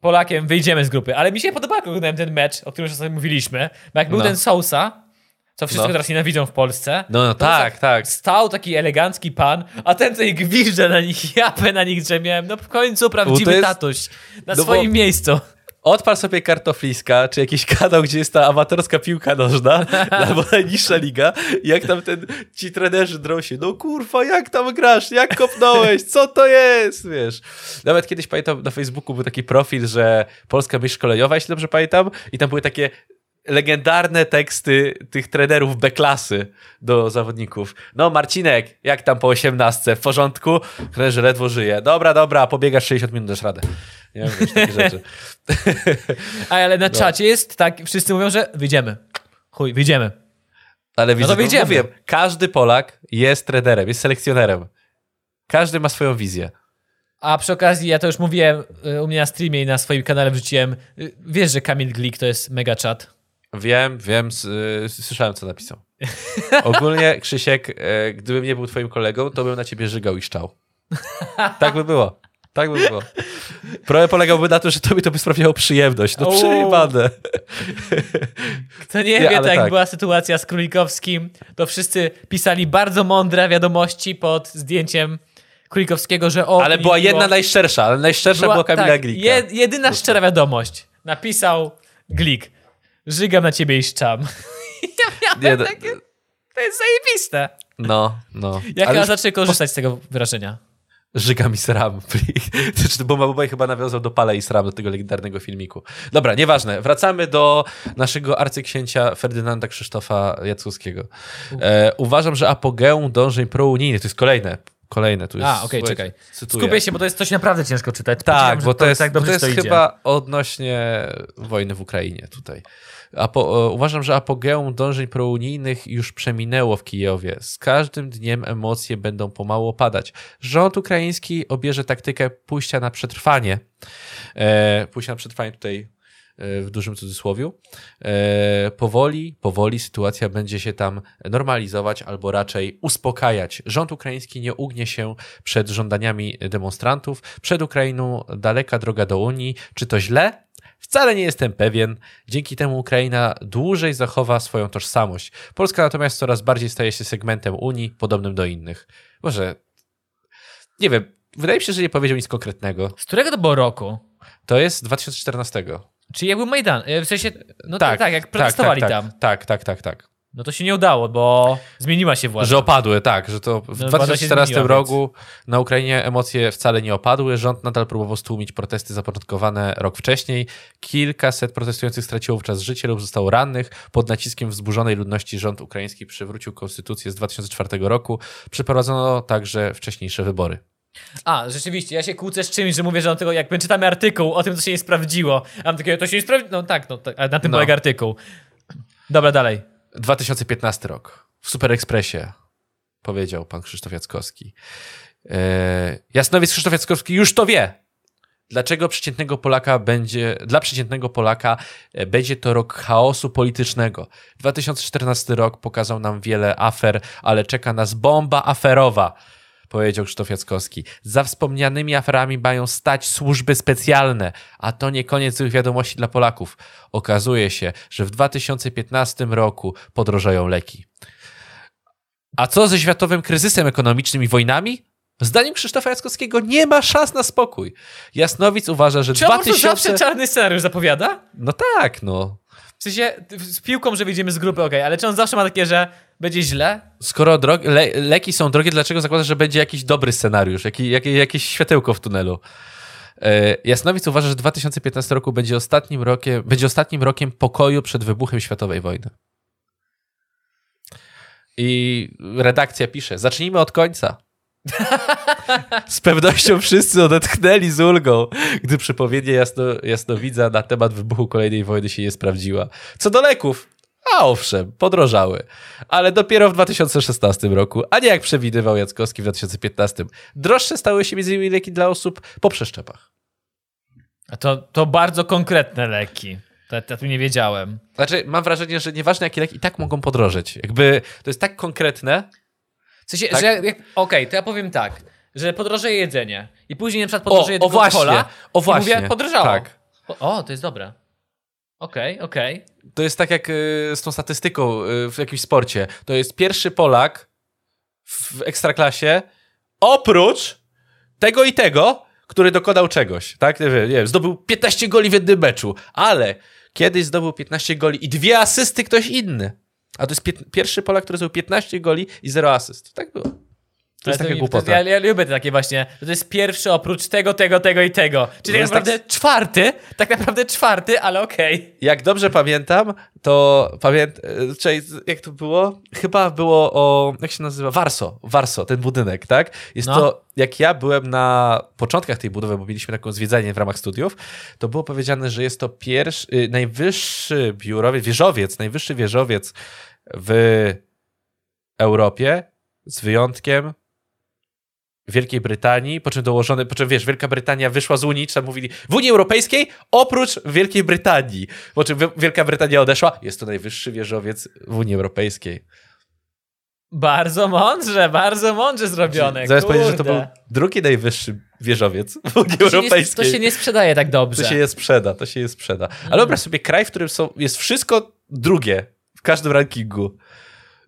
Polakiem, wyjdziemy z grupy. Ale mi się podoba, jak oglądałem ten mecz, o którym już sobie mówiliśmy. Bo jak był No. ten Sousa, co wszyscy No. teraz nienawidzą w Polsce. No, no to tak, tak. Stał taki elegancki pan, a ten tutaj gwizdże na nich, japę na nich drzemiałem. No w końcu prawdziwy jest- tatuś na no bo- swoim miejscu. Odpal sobie kartofliska, czy jakiś kanał, gdzie jest ta amatorska piłka nożna, albo najniższa liga, i jak tam ten, ci trenerzy drą się, no kurwa, jak tam grasz, jak kopnąłeś, co to jest, wiesz. Nawet kiedyś pamiętam, na Facebooku był taki profil, że Polska myśl szkoleniowa, jeśli dobrze pamiętam, i tam były takie legendarne teksty tych trenerów B-klasy do zawodników. No Marcinek, jak tam po 18, w porządku? Trenerze ledwo żyje. Dobra, dobra, pobiegasz 60 minut, dasz radę. Nie wiem, wiesz, takie rzeczy. A, ale No. na czacie jest tak, wszyscy mówią, że wyjdziemy. Chuj, wyjdziemy. Ale widzę, to wyjdziemy. mówię, każdy Polak jest trenerem, jest selekcjonerem. Każdy ma swoją wizję. A przy okazji, ja to już mówiłem y, u mnie na streamie i na swoim kanale wrzuciłem. y, Wiesz, że Kamil Glik to jest mega chat. Wiem, wiem, y, słyszałem, co napisał. Ogólnie, Krzysiek, e, gdybym nie był twoim kolegą, to bym na ciebie żygał i szczał. Tak by było. Tak by było. Problem polegałby na tym, że tobie to by sprawiało przyjemność. No przejebane. Kto nie, Nie, wie, jak tak. była sytuacja z Królikowskim, to wszyscy pisali bardzo mądre wiadomości pod zdjęciem Królikowskiego, że o. Ale była jedna najszczersza, ale najszczersza była, Kamila tak, Glika. jed- jedyna szczera wiadomość. Napisał Glik. Żygam na ciebie i szczam. ja Nie, miałem no- takie... To jest zajebiste. No, no. Jak ja już zaczę korzystać z tego wyrażenia. Żygam i sram. Znaczy, Bo Mabubaj chyba nawiązał do Pala i sram, do tego legendarnego filmiku. Dobra, nieważne. Wracamy do naszego arcyksięcia Ferdynanda Krzysztofa Jackowskiego. E, uważam, że apogeum dążeń prounijnych, to jest kolejne. Kolejne, tu jest. A, okej, słuchajcie, czekaj. cytuję. Skupię się, bo to jest coś naprawdę ciężko czytać. Tak, bo że to jest, tak to jest idzie. chyba odnośnie wojny w Ukrainie tutaj. Apo, e, uważam, że apogeum dążeń prounijnych już przeminęło w Kijowie. Z każdym dniem emocje będą pomału opadać. Rząd ukraiński obierze taktykę pójścia na przetrwanie. E, pójścia na przetrwanie tutaj w dużym cudzysłowiu. E, powoli, powoli sytuacja będzie się tam normalizować albo raczej uspokajać. Rząd ukraiński nie ugnie się przed żądaniami demonstrantów. Przed Ukrainą daleka droga do Unii. Czy to źle? Wcale nie jestem pewien. Dzięki temu Ukraina dłużej zachowa swoją tożsamość. Polska natomiast coraz bardziej staje się segmentem Unii, podobnym do innych. Może. Nie wiem, wydaje mi się, że nie powiedział nic konkretnego. Z którego to było roku? To jest 2014. Czyli jak był Majdan? E, W sensie, no tak, tak, jak protestowali tak, tam. Tak, tak, tak, tak. No to się nie udało, bo zmieniła się władza. Że opadły, tak, że to w No, władza się 2014 zmieniła, roku na Ukrainie emocje wcale nie opadły. Rząd nadal próbował stłumić protesty zapoczątkowane rok wcześniej. Kilkaset protestujących straciło wówczas życie lub zostało rannych. Pod naciskiem wzburzonej ludności rząd ukraiński przywrócił konstytucję z 2004 roku. Przeprowadzono także wcześniejsze wybory. A, rzeczywiście, ja się kłócę z czymś, że mówię, że on tego, jak my czytamy artykuł o tym, co się nie sprawdziło, a mam takie, to się nie sprawdziło. No tak, no tak, na tym No. polega artykuł. Dobra, dalej. 2015 rok. W Super Expressie powiedział pan Krzysztof Jackowski. E, Jasnowiec Krzysztof Jackowski już to wie. Dlaczego przeciętnego Polaka będzie, dla przeciętnego Polaka e, będzie to rok chaosu politycznego. 2014 rok pokazał nam wiele afer, ale czeka nas bomba aferowa, powiedział Krzysztof Jackowski. Za wspomnianymi aferami mają stać służby specjalne, a to nie koniec złych wiadomości dla Polaków. Okazuje się, że w 2015 roku podrożają leki. A co ze światowym kryzysem ekonomicznym i wojnami? Zdaniem Krzysztofa Jackowskiego nie ma szans na spokój. Jasnowic uważa, że Czy on po prostu 2000... zawsze czarny scenariusz zapowiada? No tak, no. W sensie, z piłką, że wyjdziemy z grupy, okej, ale czy on zawsze ma takie, że będzie źle? Skoro drog... le... leki są drogie, dlaczego zakładasz, że będzie jakiś dobry scenariusz, jaki... Jakie... jakieś światełko w tunelu? E, Jasnowic uważa, że 2015 roku będzie ostatnim rokiem, będzie ostatnim rokiem pokoju przed wybuchem światowej wojny. I redakcja pisze: Zacznijmy od końca. Z pewnością wszyscy odetchnęli z ulgą, gdy przepowiednia jasno, jasnowidza na temat wybuchu kolejnej wojny się nie sprawdziła. Co do leków, a owszem, podrożały, ale dopiero w 2016 roku, a nie jak przewidywał Jackowski w 2015. Droższe stały się m.in. leki dla osób po przeszczepach. A to, to bardzo konkretne leki. To, ja tu nie wiedziałem. Znaczy, mam wrażenie, że nieważne jakie leki, i tak mogą podrożeć. Jakby to jest tak konkretne, W sensie, Tak? że okej, to ja powiem tak, że podrożeje jedzenie i później na przykład O, podrożeje o właśnie, Coca-Cola o właśnie, mówię, podrożało. tak. O, o, to jest dobre. Okej, okej. To jest tak jak y, z tą statystyką y, w jakimś sporcie. To jest pierwszy Polak w ekstraklasie, oprócz tego i tego, który dokonał czegoś. Tak? Nie wiem, zdobył 15 goli w jednym meczu, ale kiedyś zdobył 15 goli i dwie asysty ktoś inny. A to jest pierwszy Polak, który zdobył 15 goli i 0 asyst. Tak było. To jest mi- głupota. Ja, ja lubię takie właśnie, że to jest pierwszy oprócz tego, tego, tego i tego. Czyli tak jest naprawdę czwarty, tak naprawdę czwarty, ale okej. Jak dobrze pamiętam, to pamięt... e, jak to było? Chyba było o... Jak się nazywa? Warso. Warso, ten budynek, tak? Jest No. to... Jak ja byłem na początkach tej budowy, bo mieliśmy taką zwiedzanie w ramach studiów, to było powiedziane, że jest to pierwszy, y, najwyższy biurowiec, wieżowiec, najwyższy wieżowiec w Europie, z wyjątkiem Wielkiej Brytanii, po czym dołożony, po czym wiesz, Wielka Brytania wyszła z Unii, czy tam mówili w Unii Europejskiej, oprócz Wielkiej Brytanii. Po czym Wi- Wielka Brytania odeszła, jest to najwyższy wieżowiec w Unii Europejskiej. Bardzo mądrze, bardzo mądrze zrobione. Zamiast powiedzieć, że to był drugi najwyższy wieżowiec w Unii To się, nie, Europejskiej. to się nie sprzedaje tak dobrze. To się je sprzeda, to się je sprzeda. Ale wyobraź sobie kraj, w którym są, jest wszystko drugie w każdym rankingu.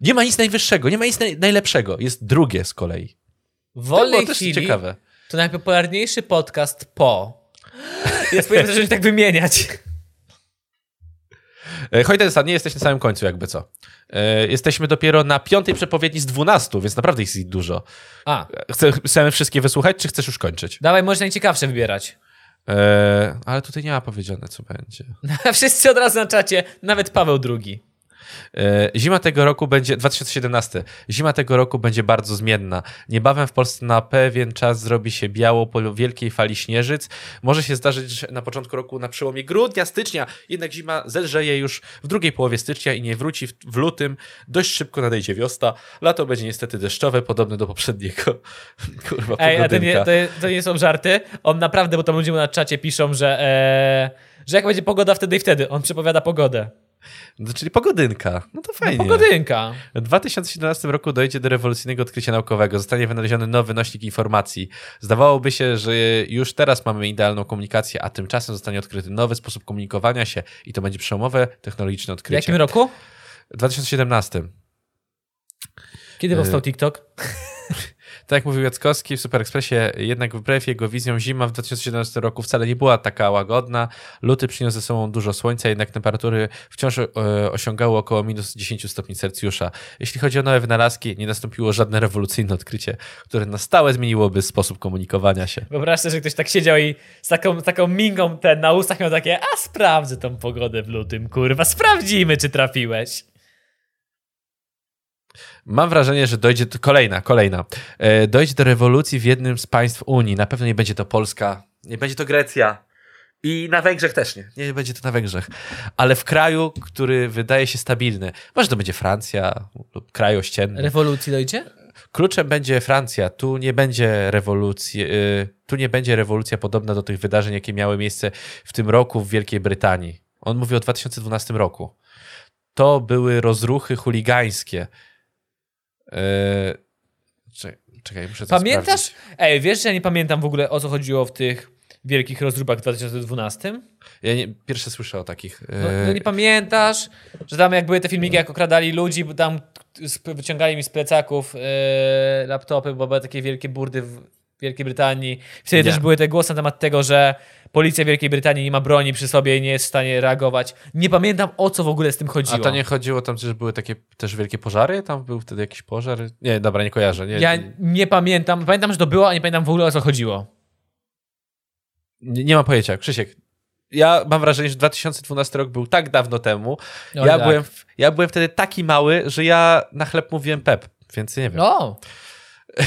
Nie ma nic najwyższego, nie ma nic naj, najlepszego. Jest drugie z kolei. W To wolnej też chwili ciekawe. to najpopularniejszy podcast po. Jest powinien zacząć tak wymieniać. E, Hojtensa, nie jesteś na samym końcu, jakby co. E, Jesteśmy dopiero na piątej przepowiedni z dwunastu, więc naprawdę jest ich dużo. A, chcemy wszystkie wysłuchać, czy chcesz już kończyć? dawaj, możesz najciekawsze wybierać. E, ale tutaj nie ma powiedziane, co będzie. Wszyscy od razu na czacie, nawet Paweł II. E, Zima tego roku będzie, 2017, zima tego roku będzie bardzo zmienna. Niebawem w Polsce na pewien czas zrobi się biało po wielkiej fali śnieżyc. Może się zdarzyć, że na początku roku na przełomie grudnia, stycznia, jednak zima zelżeje już w drugiej połowie stycznia i nie wróci w, w lutym. Dość szybko nadejdzie wiosna. Lato będzie niestety deszczowe, podobne do poprzedniego. Kurwa, Ej, a to nie, to, to nie są żarty. On naprawdę, bo tam ludzie mu na czacie piszą, że, e, Że jak będzie pogoda wtedy i wtedy. On przepowiada pogodę. No, czyli pogodynka. No to fajnie. Pogodynka. W 2017 roku dojdzie do rewolucyjnego odkrycia naukowego. Zostanie wynaleziony nowy nośnik informacji. Zdawałoby się, że już teraz mamy idealną komunikację, a tymczasem zostanie odkryty nowy sposób komunikowania się i to będzie przełomowe technologiczne W odkrycie. jakim roku? W 2017. Kiedy powstał TikTok? Tak jak mówił Jackowski w Super Expressie, jednak wbrew jego wizjom zima w 2017 roku wcale nie była taka łagodna. Luty przyniósł ze sobą dużo słońca, jednak temperatury wciąż e, osiągały około minus 10 stopni Celsjusza. Jeśli chodzi o nowe wynalazki, nie nastąpiło żadne rewolucyjne odkrycie, które na stałe zmieniłoby sposób komunikowania się. Wyobraź sobie, że ktoś tak siedział i z taką, taką mingą ten na ustach miał takie, a sprawdzę tą pogodę w lutym, kurwa, sprawdzimy, czy trafiłeś. Mam wrażenie, że dojdzie do, kolejna, kolejna. E, dojdzie do rewolucji w jednym z państw Unii. Na pewno nie będzie to Polska, nie będzie to Grecja. I na Węgrzech też nie. Nie będzie to na Węgrzech. Ale w kraju, który wydaje się stabilny. Może to będzie Francja lub kraj ościenny. Rewolucji dojdzie? Kluczem będzie Francja. Tu nie będzie rewolucji. y, Tu nie będzie rewolucja podobna do tych wydarzeń, jakie miały miejsce w tym roku w Wielkiej Brytanii. On mówi o 2012 roku. To były rozruchy chuligańskie. Y, Czekaj, czekaj muszę to Pamiętasz? sprawdzić. Ej, wiesz, że ja nie pamiętam w ogóle o co chodziło w tych wielkich rozróbach w 2012? Ja nie, pierwsze słyszę o takich. No, y, no nie pamiętasz, że tam jak były te filmiki, jak okradali ludzi, bo tam wyciągali mi z plecaków e, laptopy, bo były takie wielkie burdy w Wielkiej Brytanii. Wtedy Nie. też były te głosy na temat tego, że policja Wielkiej Brytanii nie ma broni przy sobie i nie jest w stanie reagować. Nie pamiętam o co w ogóle z tym A chodziło. to nie chodziło tam, że były takie też wielkie pożary? Tam był wtedy jakiś pożar? Nie, dobra, nie kojarzę. Nie, Ja nie pamiętam. Pamiętam, że to było, a nie pamiętam w ogóle o co chodziło. nie, nie mam pojęcia. Krzysiek, ja mam wrażenie, że 2012 rok był tak dawno temu. No ja, tak. byłem, ja byłem wtedy taki mały, że ja na chleb mówiłem pep, więc nie wiem. No.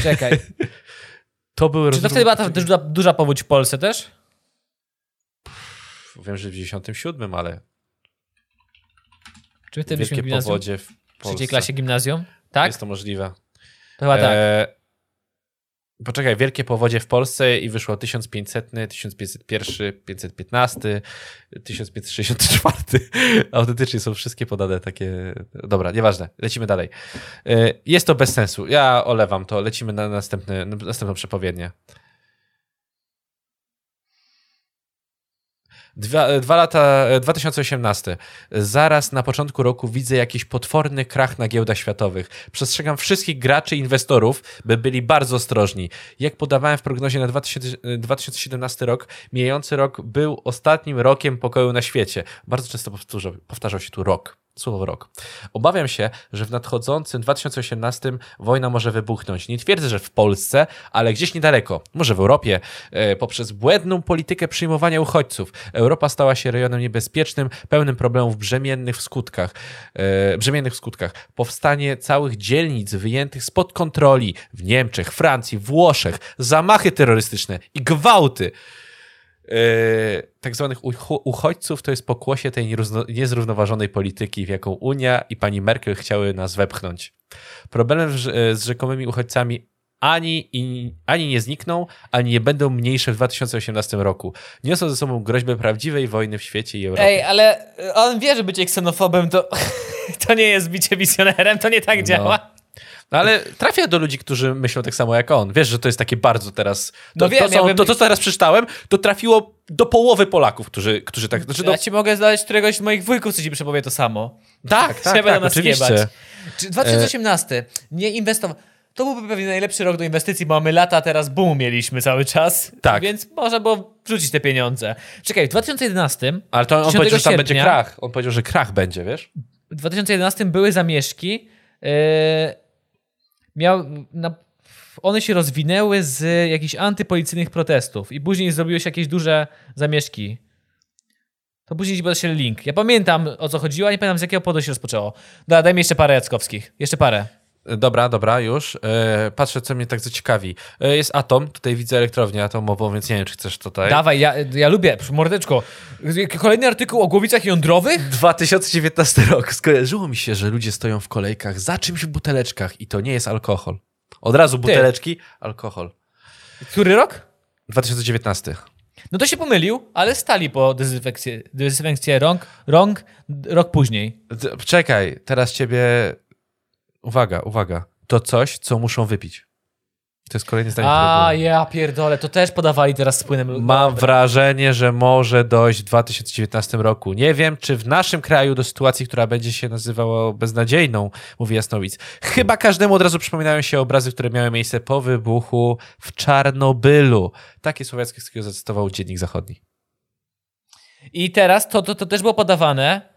Czekaj. To były Czy to wtedy była ta duża, duża powódź w Polsce też? Wiem, że w 97, ale Czy wtedy byliśmy w gimnazjum? w W Polsce. trzeciej klasie gimnazjum? Tak? Jest to możliwe. To chyba tak. E, Poczekaj, wielkie powodzie w Polsce i wyszło 1500, 1501, 515, 1564. Autentycznie są wszystkie podane takie. Dobra, nieważne, lecimy dalej. E, Jest to bez sensu. Ja olewam to, lecimy na następny, na następną przepowiednię. Dwa, dwa lata, e, 2018. Zaraz na początku roku widzę jakiś potworny krach na giełdach światowych. Przestrzegam wszystkich graczy i inwestorów, by byli bardzo ostrożni. Jak podawałem w prognozie na 2000, e, 2017 rok, mijający rok był ostatnim rokiem pokoju na świecie. Bardzo często powtarzał, powtarzał się tu rok. Słowo rok. Obawiam się, że w nadchodzącym 2018 wojna może wybuchnąć. Nie twierdzę, że w Polsce, ale gdzieś niedaleko, może w Europie, e, poprzez błędną politykę przyjmowania uchodźców. Europa stała się rejonem niebezpiecznym, pełnym problemów brzemiennych w skutkach. E, brzemiennych w skutkach. Powstanie całych dzielnic wyjętych spod kontroli w Niemczech, Francji, Włoszech, zamachy terrorystyczne i gwałty. E, tak zwanych ucho- uchodźców to jest pokłosie tej niezrównoważonej polityki, w jaką Unia i pani Merkel chciały nas wepchnąć. Problemem w- e, z rzekomymi uchodźcami ani, ani nie znikną, ani nie będą mniejsze w 2018 roku. Niosą ze sobą groźbę prawdziwej wojny w świecie i Europie. Ej, ale on wie, że bycie ksenofobem to, to nie jest bycie wizjonerem, to nie tak działa. No ale trafia do ludzi, którzy myślą tak samo jak on. Wiesz, że to jest takie bardzo teraz. To, No wiem, to, to, to, co teraz przeczytałem, to trafiło do połowy Polaków, którzy, którzy tak. Znaczy, do, Ja ci mogę zdać któregoś z moich wujków, co ci przepowie to samo. tak, tak, Trzeba tak, nas oczywiście. Czy 2018 nie inwestował. To byłby pewnie najlepszy rok do inwestycji, bo mamy lata, teraz boom mieliśmy cały czas. Tak. Więc można było wrzucić te pieniądze. Czekaj, w 2011, Ale to on 10 powiedział, że tam będzie sierpnia- krach. On powiedział, że krach będzie, wiesz? w 2011 były zamieszki. Yy, miał, na, one się rozwinęły z jakichś antypolicyjnych protestów i później zrobiły się jakieś duże zamieszki. To później ci podeślę link. Ja pamiętam o co chodziło, a nie pamiętam z jakiego powodu się rozpoczęło. Dobra, daj mi jeszcze parę Jackowskich. Jeszcze parę. Dobra, dobra, już. E, patrzę, co mnie tak zaciekawi. E, jest atom, tutaj widzę elektrownię atomową, więc nie wiem, czy chcesz tutaj. Dawaj, ja, ja lubię, mordeczko. Kolejny artykuł o głowicach jądrowych? 2019 rok. Skojarzyło mi się, że ludzie stoją w kolejkach za czymś w buteleczkach i to nie jest alkohol. Od razu buteleczki, alkohol. Który rok? 2019. No to się pomylił, ale stali po dezynfekcję, dezynfekcję rąk, rąk rok później. Czekaj, teraz ciebie... Uwaga, uwaga. To coś, co muszą wypić. To jest kolejne zdanie. A, ja pierdolę, to też podawali teraz z płynem. Mam Dobra. wrażenie, że może dojść w 2019 roku. Nie wiem, czy w naszym kraju do sytuacji, która będzie się nazywała beznadziejną, mówi Jasnowic. Chyba każdemu od razu przypominają się obrazy, które miały miejsce po wybuchu w Czarnobylu. Takie słowiackie zacytował Dziennik Zachodni. I teraz to, to, to też było podawane.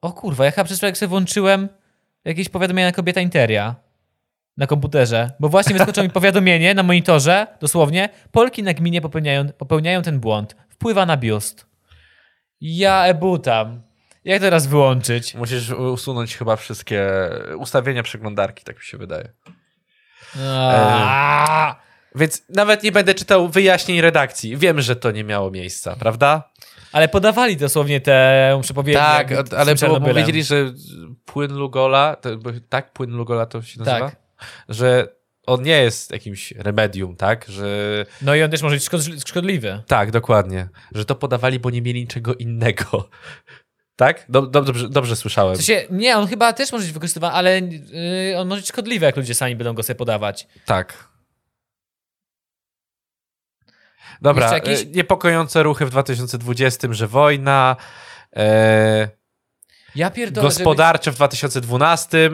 O kurwa, ja chyba przez jak sobie włączyłem jakieś powiadomienia kobieta interia na komputerze, bo właśnie wyskoczyło mi powiadomienie na monitorze, dosłownie, Polki na gminie popełniają, popełniają ten błąd. Wpływa na biust. Ja ebutam. Jak teraz wyłączyć? Musisz usunąć chyba wszystkie ustawienia przeglądarki, tak mi się wydaje. Więc nawet nie będę czytał wyjaśnień redakcji. Wiem, że to nie miało miejsca, prawda? Ale podawali dosłownie te przepowiednie. Tak, ale było, powiedzieli, że płyn Lugola, to, bo- tak, płyn Lugola to się nazywa? Tak. Że on nie jest jakimś remedium, tak? Że No i on też może być szkod- szkodliwy. tak, dokładnie. Że to podawali, bo nie mieli niczego innego. Tak? Dob- dob- dobrze, dobrze słyszałem. W sensie, nie, on chyba też może być wykorzystywany, ale yy, on może być szkodliwy, jak ludzie sami będą go sobie podawać. Tak. Dobra, jakieś- e, niepokojące ruchy w 2020, że wojna, e, Ja pierdolę, gospodarcze w 2012.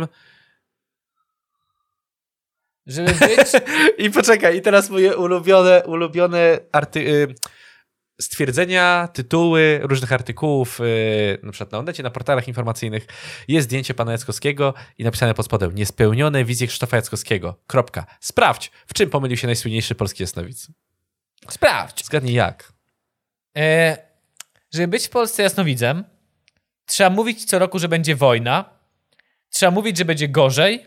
żeby, żeby być... I poczekaj, i teraz moje ulubione, ulubione arty... y, stwierdzenia, tytuły różnych artykułów, y, na przykład na Ondecie, na portalach informacyjnych, jest zdjęcie pana Jackowskiego i napisane pod spodem niespełnione wizje Krzysztofa Jackowskiego. Kropka. Sprawdź, w czym pomylił się najsłynniejszy polski jasnowic. Sprawdź. Zgadnij jak. E, żeby być w Polsce jasnowidzem, trzeba mówić co roku, że będzie wojna, trzeba mówić, że będzie gorzej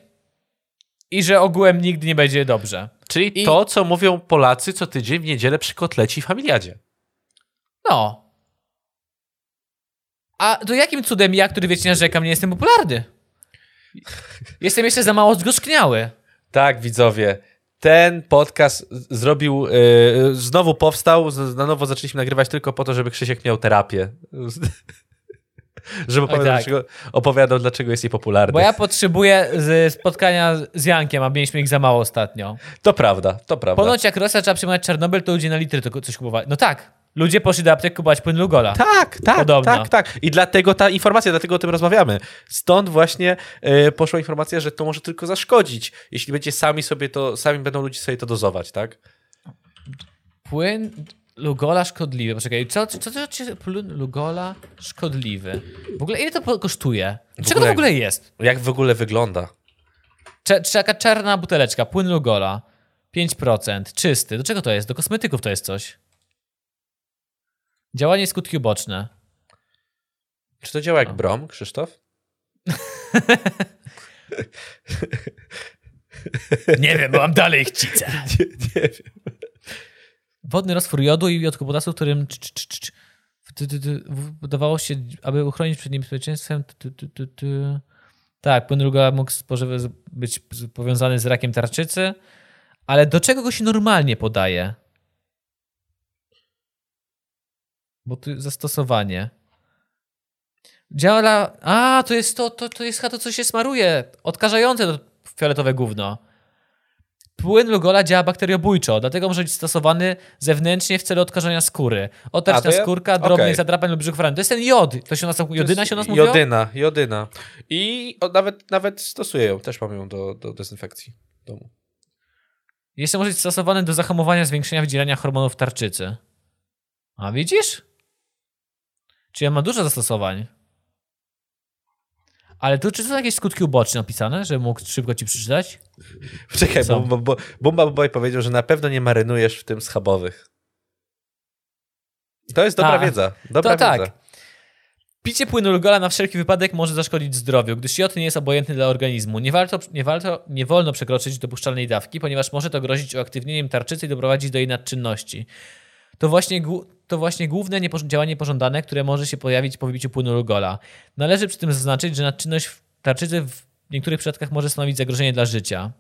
i że ogółem nigdy nie będzie dobrze. Czyli I- to, co mówią Polacy co tydzień w niedzielę przy kotleci w familiadzie. No. A to jakim cudem ja, który wiecie, narzekam, nie jestem popularny? Jestem jeszcze za mało zgorzkniały. Tak, widzowie. Ten podcast zrobił, yy, znowu powstał, z- na nowo zaczęliśmy nagrywać tylko po to, żeby Krzysiek miał terapię. Żeby opowiadał, tak. dlaczego, opowiadał, dlaczego jest niepopularny. Bo ja potrzebuję z spotkania z Jankiem, a mieliśmy ich za mało ostatnio. To prawda, to prawda. Ponoć jak Rosja trzeba przyjmować Czarnobyl, to ludzie na litry to coś kupowali. No tak, ludzie poszli do aptek kupować płyn Lugola. Tak, tak, Podobno. tak, tak. I dlatego ta informacja, dlatego o tym rozmawiamy. Stąd właśnie e, poszła informacja, że to może tylko zaszkodzić, jeśli będzie sami sobie to, sami będą ludzie sobie to dozować, tak? Płyn Lugola szkodliwy. Poczekaj, co, co, co to płyn Lugola szkodliwy? W ogóle ile to kosztuje? Czego to ogóle- w ogóle jest? Jak w ogóle wygląda? Cze, taka czarna buteleczka, płyn Lugola. 5%, czysty. Do czego to jest? Do kosmetyków to jest coś. Działanie i skutki uboczne. Czy to działa jak brom, Krzysztof? Nie wiem, bo mam dalej chcicę. Nie, nie wiem. Wodny roztwór jodu i jodku potasu, którym wydawało się, aby uchronić przed niebezpieczeństwem. Tak, płyn Lugola mógł być powiązany z rakiem tarczycy, ale do czego go się normalnie podaje? Bo tu zastosowanie. Działa. A, to jest to, to, to jest to, co się smaruje. Odkażające to fioletowe gówno. Płyn Lugola działa bakteriobójczo, dlatego może być stosowany zewnętrznie w celu odkażania skóry. A, Otarć to na ja- skórka, drobnych okej. zadrapań lub brzuch. To jest ten jod. To się nas, jodyna się nas mówiło? Jodyna, jodyna. I o, nawet, nawet stosuję ją, też mam ją do, do dezynfekcji domu. Jeszcze może być stosowany do zahamowania zwiększenia wydzielania hormonów tarczycy. A widzisz? Czyli on ma dużo zastosowań. Ale tu czy są jakieś skutki uboczne opisane, że mógł szybko ci przeczytać? Czekaj, bo, bo, bo Bumba Boy powiedział, że na pewno nie marynujesz w tym schabowych. To jest dobra A, wiedza. Dobra to wiedza. tak. Picie płynu Lugola na wszelki wypadek może zaszkodzić zdrowiu, gdyż jod nie jest obojętny dla organizmu. Nie, warto, nie, warto, nie wolno przekroczyć dopuszczalnej dawki, ponieważ może to grozić uaktywnieniem tarczycy i doprowadzić do jej nadczynności. To właśnie, to właśnie główne działanie pożądane, które może się pojawić po wypiciu płynu Lugola. Należy przy tym zaznaczyć, że nadczynność tarczycy w niektórych przypadkach może stanowić zagrożenie dla życia.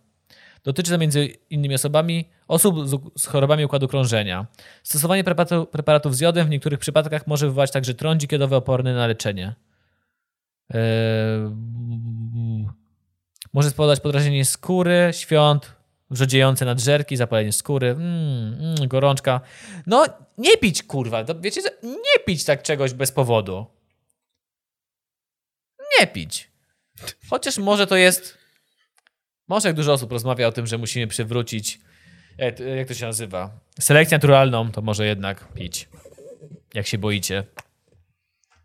Dotyczy to między innymi osobami, osób z, chorobami układu krążenia. Stosowanie preparatu, preparatów z jodem w niektórych przypadkach może wywołać także trądzik jodowy oporny na leczenie. Eee, może spowodować podrażnienie skóry, świąt, wrzodziejące nadżerki, zapalenie skóry, mm, mm, gorączka. No, nie pić, kurwa. To wiecie, nie pić tak czegoś bez powodu. Nie pić. Chociaż może to jest. Może jak dużo osób rozmawia o tym, że musimy przywrócić. Jak, jak to się nazywa? Selekcję naturalną, to może jednak pić. Jak się boicie.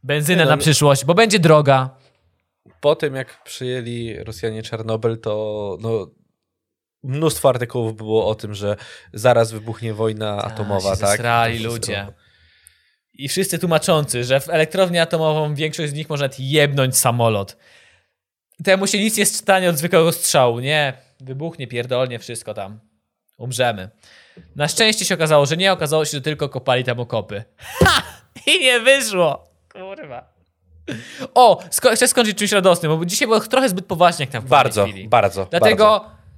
Benzynę no, na my- przyszłość, bo będzie droga. Po tym, jak przyjęli Rosjanie Czarnobyl, to no, mnóstwo artykułów było o tym, że zaraz wybuchnie wojna atomowa, się tak? zesrali ludzie. I wszyscy tłumaczący, że w elektrownię atomową większość z nich może nawet jebnąć samolot. Temu się nic nie stanie od zwykłego strzału. Nie, wybuchnie pierdolnie wszystko tam. Umrzemy. Na szczęście się okazało, że nie. Okazało się, że tylko kopali tam okopy. Ha! I nie wyszło. Kurwa. O, sko- chcę skończyć czymś radosnym, bo dzisiaj było trochę zbyt poważnie jak tam w Bardzo, chwili. bardzo.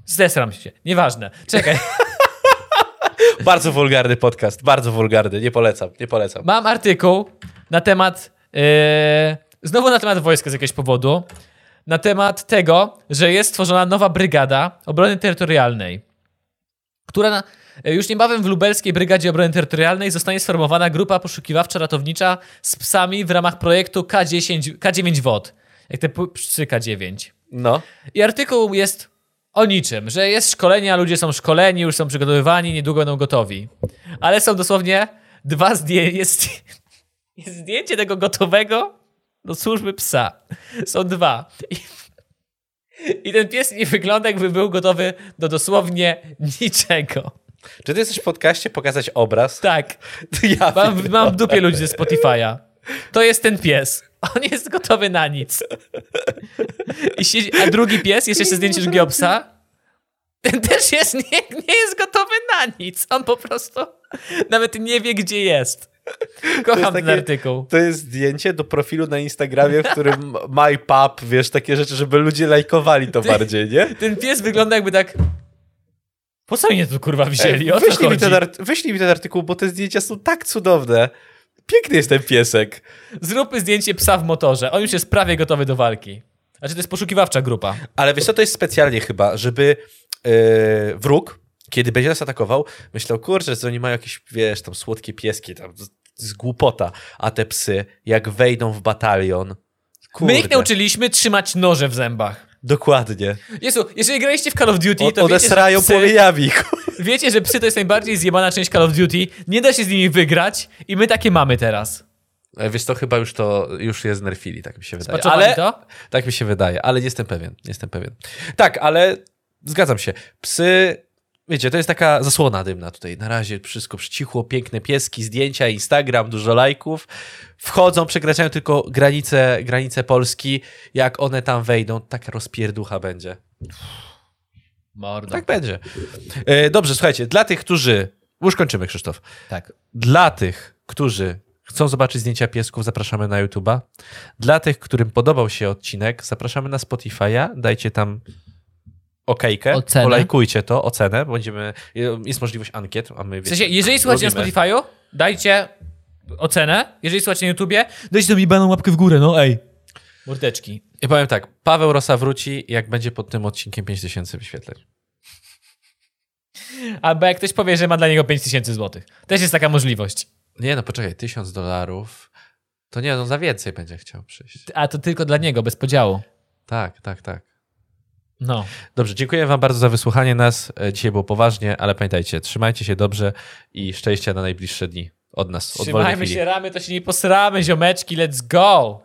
Zesram się. Nieważne. Czekaj. Bardzo, wulgarny podcast, bardzo wulgarny. Nie polecam, nie polecam. Mam artykuł na temat. Yy, znowu na temat wojska z jakiegoś powodu. Na temat tego, że jest stworzona nowa brygada obrony terytorialnej, która na, yy, już niebawem w lubelskiej Brygadzie Obrony Terytorialnej zostanie sformowana grupa poszukiwawczo-ratownicza z psami w ramach projektu K10, K9 WOD. Jak te psy K9. No. I artykuł jest o niczym, że jest szkolenie, a ludzie są szkoleni, już są przygotowywani, niedługo będą gotowi. Ale są dosłownie dwa zdjęcia. Jest, jest zdjęcie tego gotowego do służby psa. Są dwa. I, I ten pies nie wygląda, jakby był gotowy do dosłownie niczego. Czy ty chcesz w podcaście pokazać obraz? Tak. Ja Mam, mam w dupie ludzi ze Spotify'a. To jest ten pies. On jest gotowy na nic. Siedzi, a drugi pies, jest jeszcze zdjęcie drugiego psa. Ten też jest, nie, nie jest gotowy na nic. On po prostu nawet nie wie, gdzie jest. Kocham ten takie- artykuł. To jest zdjęcie do profilu na Instagramie, w którym my pub, wiesz, takie rzeczy, żeby ludzie lajkowali to bardziej, nie? Ten pies wygląda jakby tak... Po co mnie tu kurwa wzięli? O wyślij, mi ten wyślij mi ten artykuł, bo te zdjęcia są tak cudowne. Piękny jest ten piesek. Zróbmy zdjęcie psa w motorze. On już jest prawie gotowy do walki. Znaczy to jest poszukiwawcza grupa. Ale wiesz co, to jest specjalnie chyba, żeby yy, wróg, kiedy będzie nas atakował, myślał, kurczę, że oni mają jakieś, wiesz, tam słodkie pieski, tam z, z głupota, a te psy, jak wejdą w batalion, kurde, My ich nauczyliśmy trzymać noże w zębach. Dokładnie, Jezu, jeżeli graliście w Call of Duty, o, to one wiecie, psy, płomieniami. wiecie, że psy to jest najbardziej zjebana część Call of Duty. Nie da się z nimi wygrać i my takie mamy teraz. E, Wiesz to chyba już to, już je znerfili, tak mi się wydaje. Spaczowali Ale, to? tak mi się wydaje, ale nie jestem pewien, nie jestem pewien. Tak, ale zgadzam się, psy, wiecie, to jest taka zasłona dymna tutaj, na razie wszystko przycichło, piękne pieski, zdjęcia, Instagram, dużo lajków, wchodzą, przekraczają tylko granice, granice Polski, jak one tam wejdą, taka rozpierducha będzie. Mordo. Tak będzie. E, Dobrze, słuchajcie, dla tych, którzy, już kończymy Krzysztof, tak. dla tych, którzy chcą zobaczyć zdjęcia piesków, zapraszamy na YouTube'a. Dla tych, którym podobał się odcinek, zapraszamy na Spotify'a. Dajcie tam okejkę, Ocenę. polajkujcie to, ocenę. Będziemy, jest możliwość ankiet, a my W sensie, jeżeli słuchacie na. Spotify'u, dajcie ocenę. Jeżeli słuchacie na YouTubie, dajcie tam jebaną łapkę w górę, no ej. Mordeczki. Ja powiem tak, Paweł Rosa wróci, jak będzie pod tym odcinkiem 5000 wyświetleń. Albo jak ktoś powie, że ma dla niego 5000 złotych. Też jest taka możliwość. Nie no, poczekaj, 1000 dolarów, to nie, no za więcej będzie chciał przyjść. A to tylko dla niego, bez podziału. Tak, tak, tak. No. Dobrze, dziękuję wam bardzo za wysłuchanie nas. E, Dzisiaj było poważnie, ale pamiętajcie, trzymajcie się dobrze i szczęścia na najbliższe dni od nas, od Trzymajmy chwili. się ramy, to się nie posramy, ziomeczki, let's go!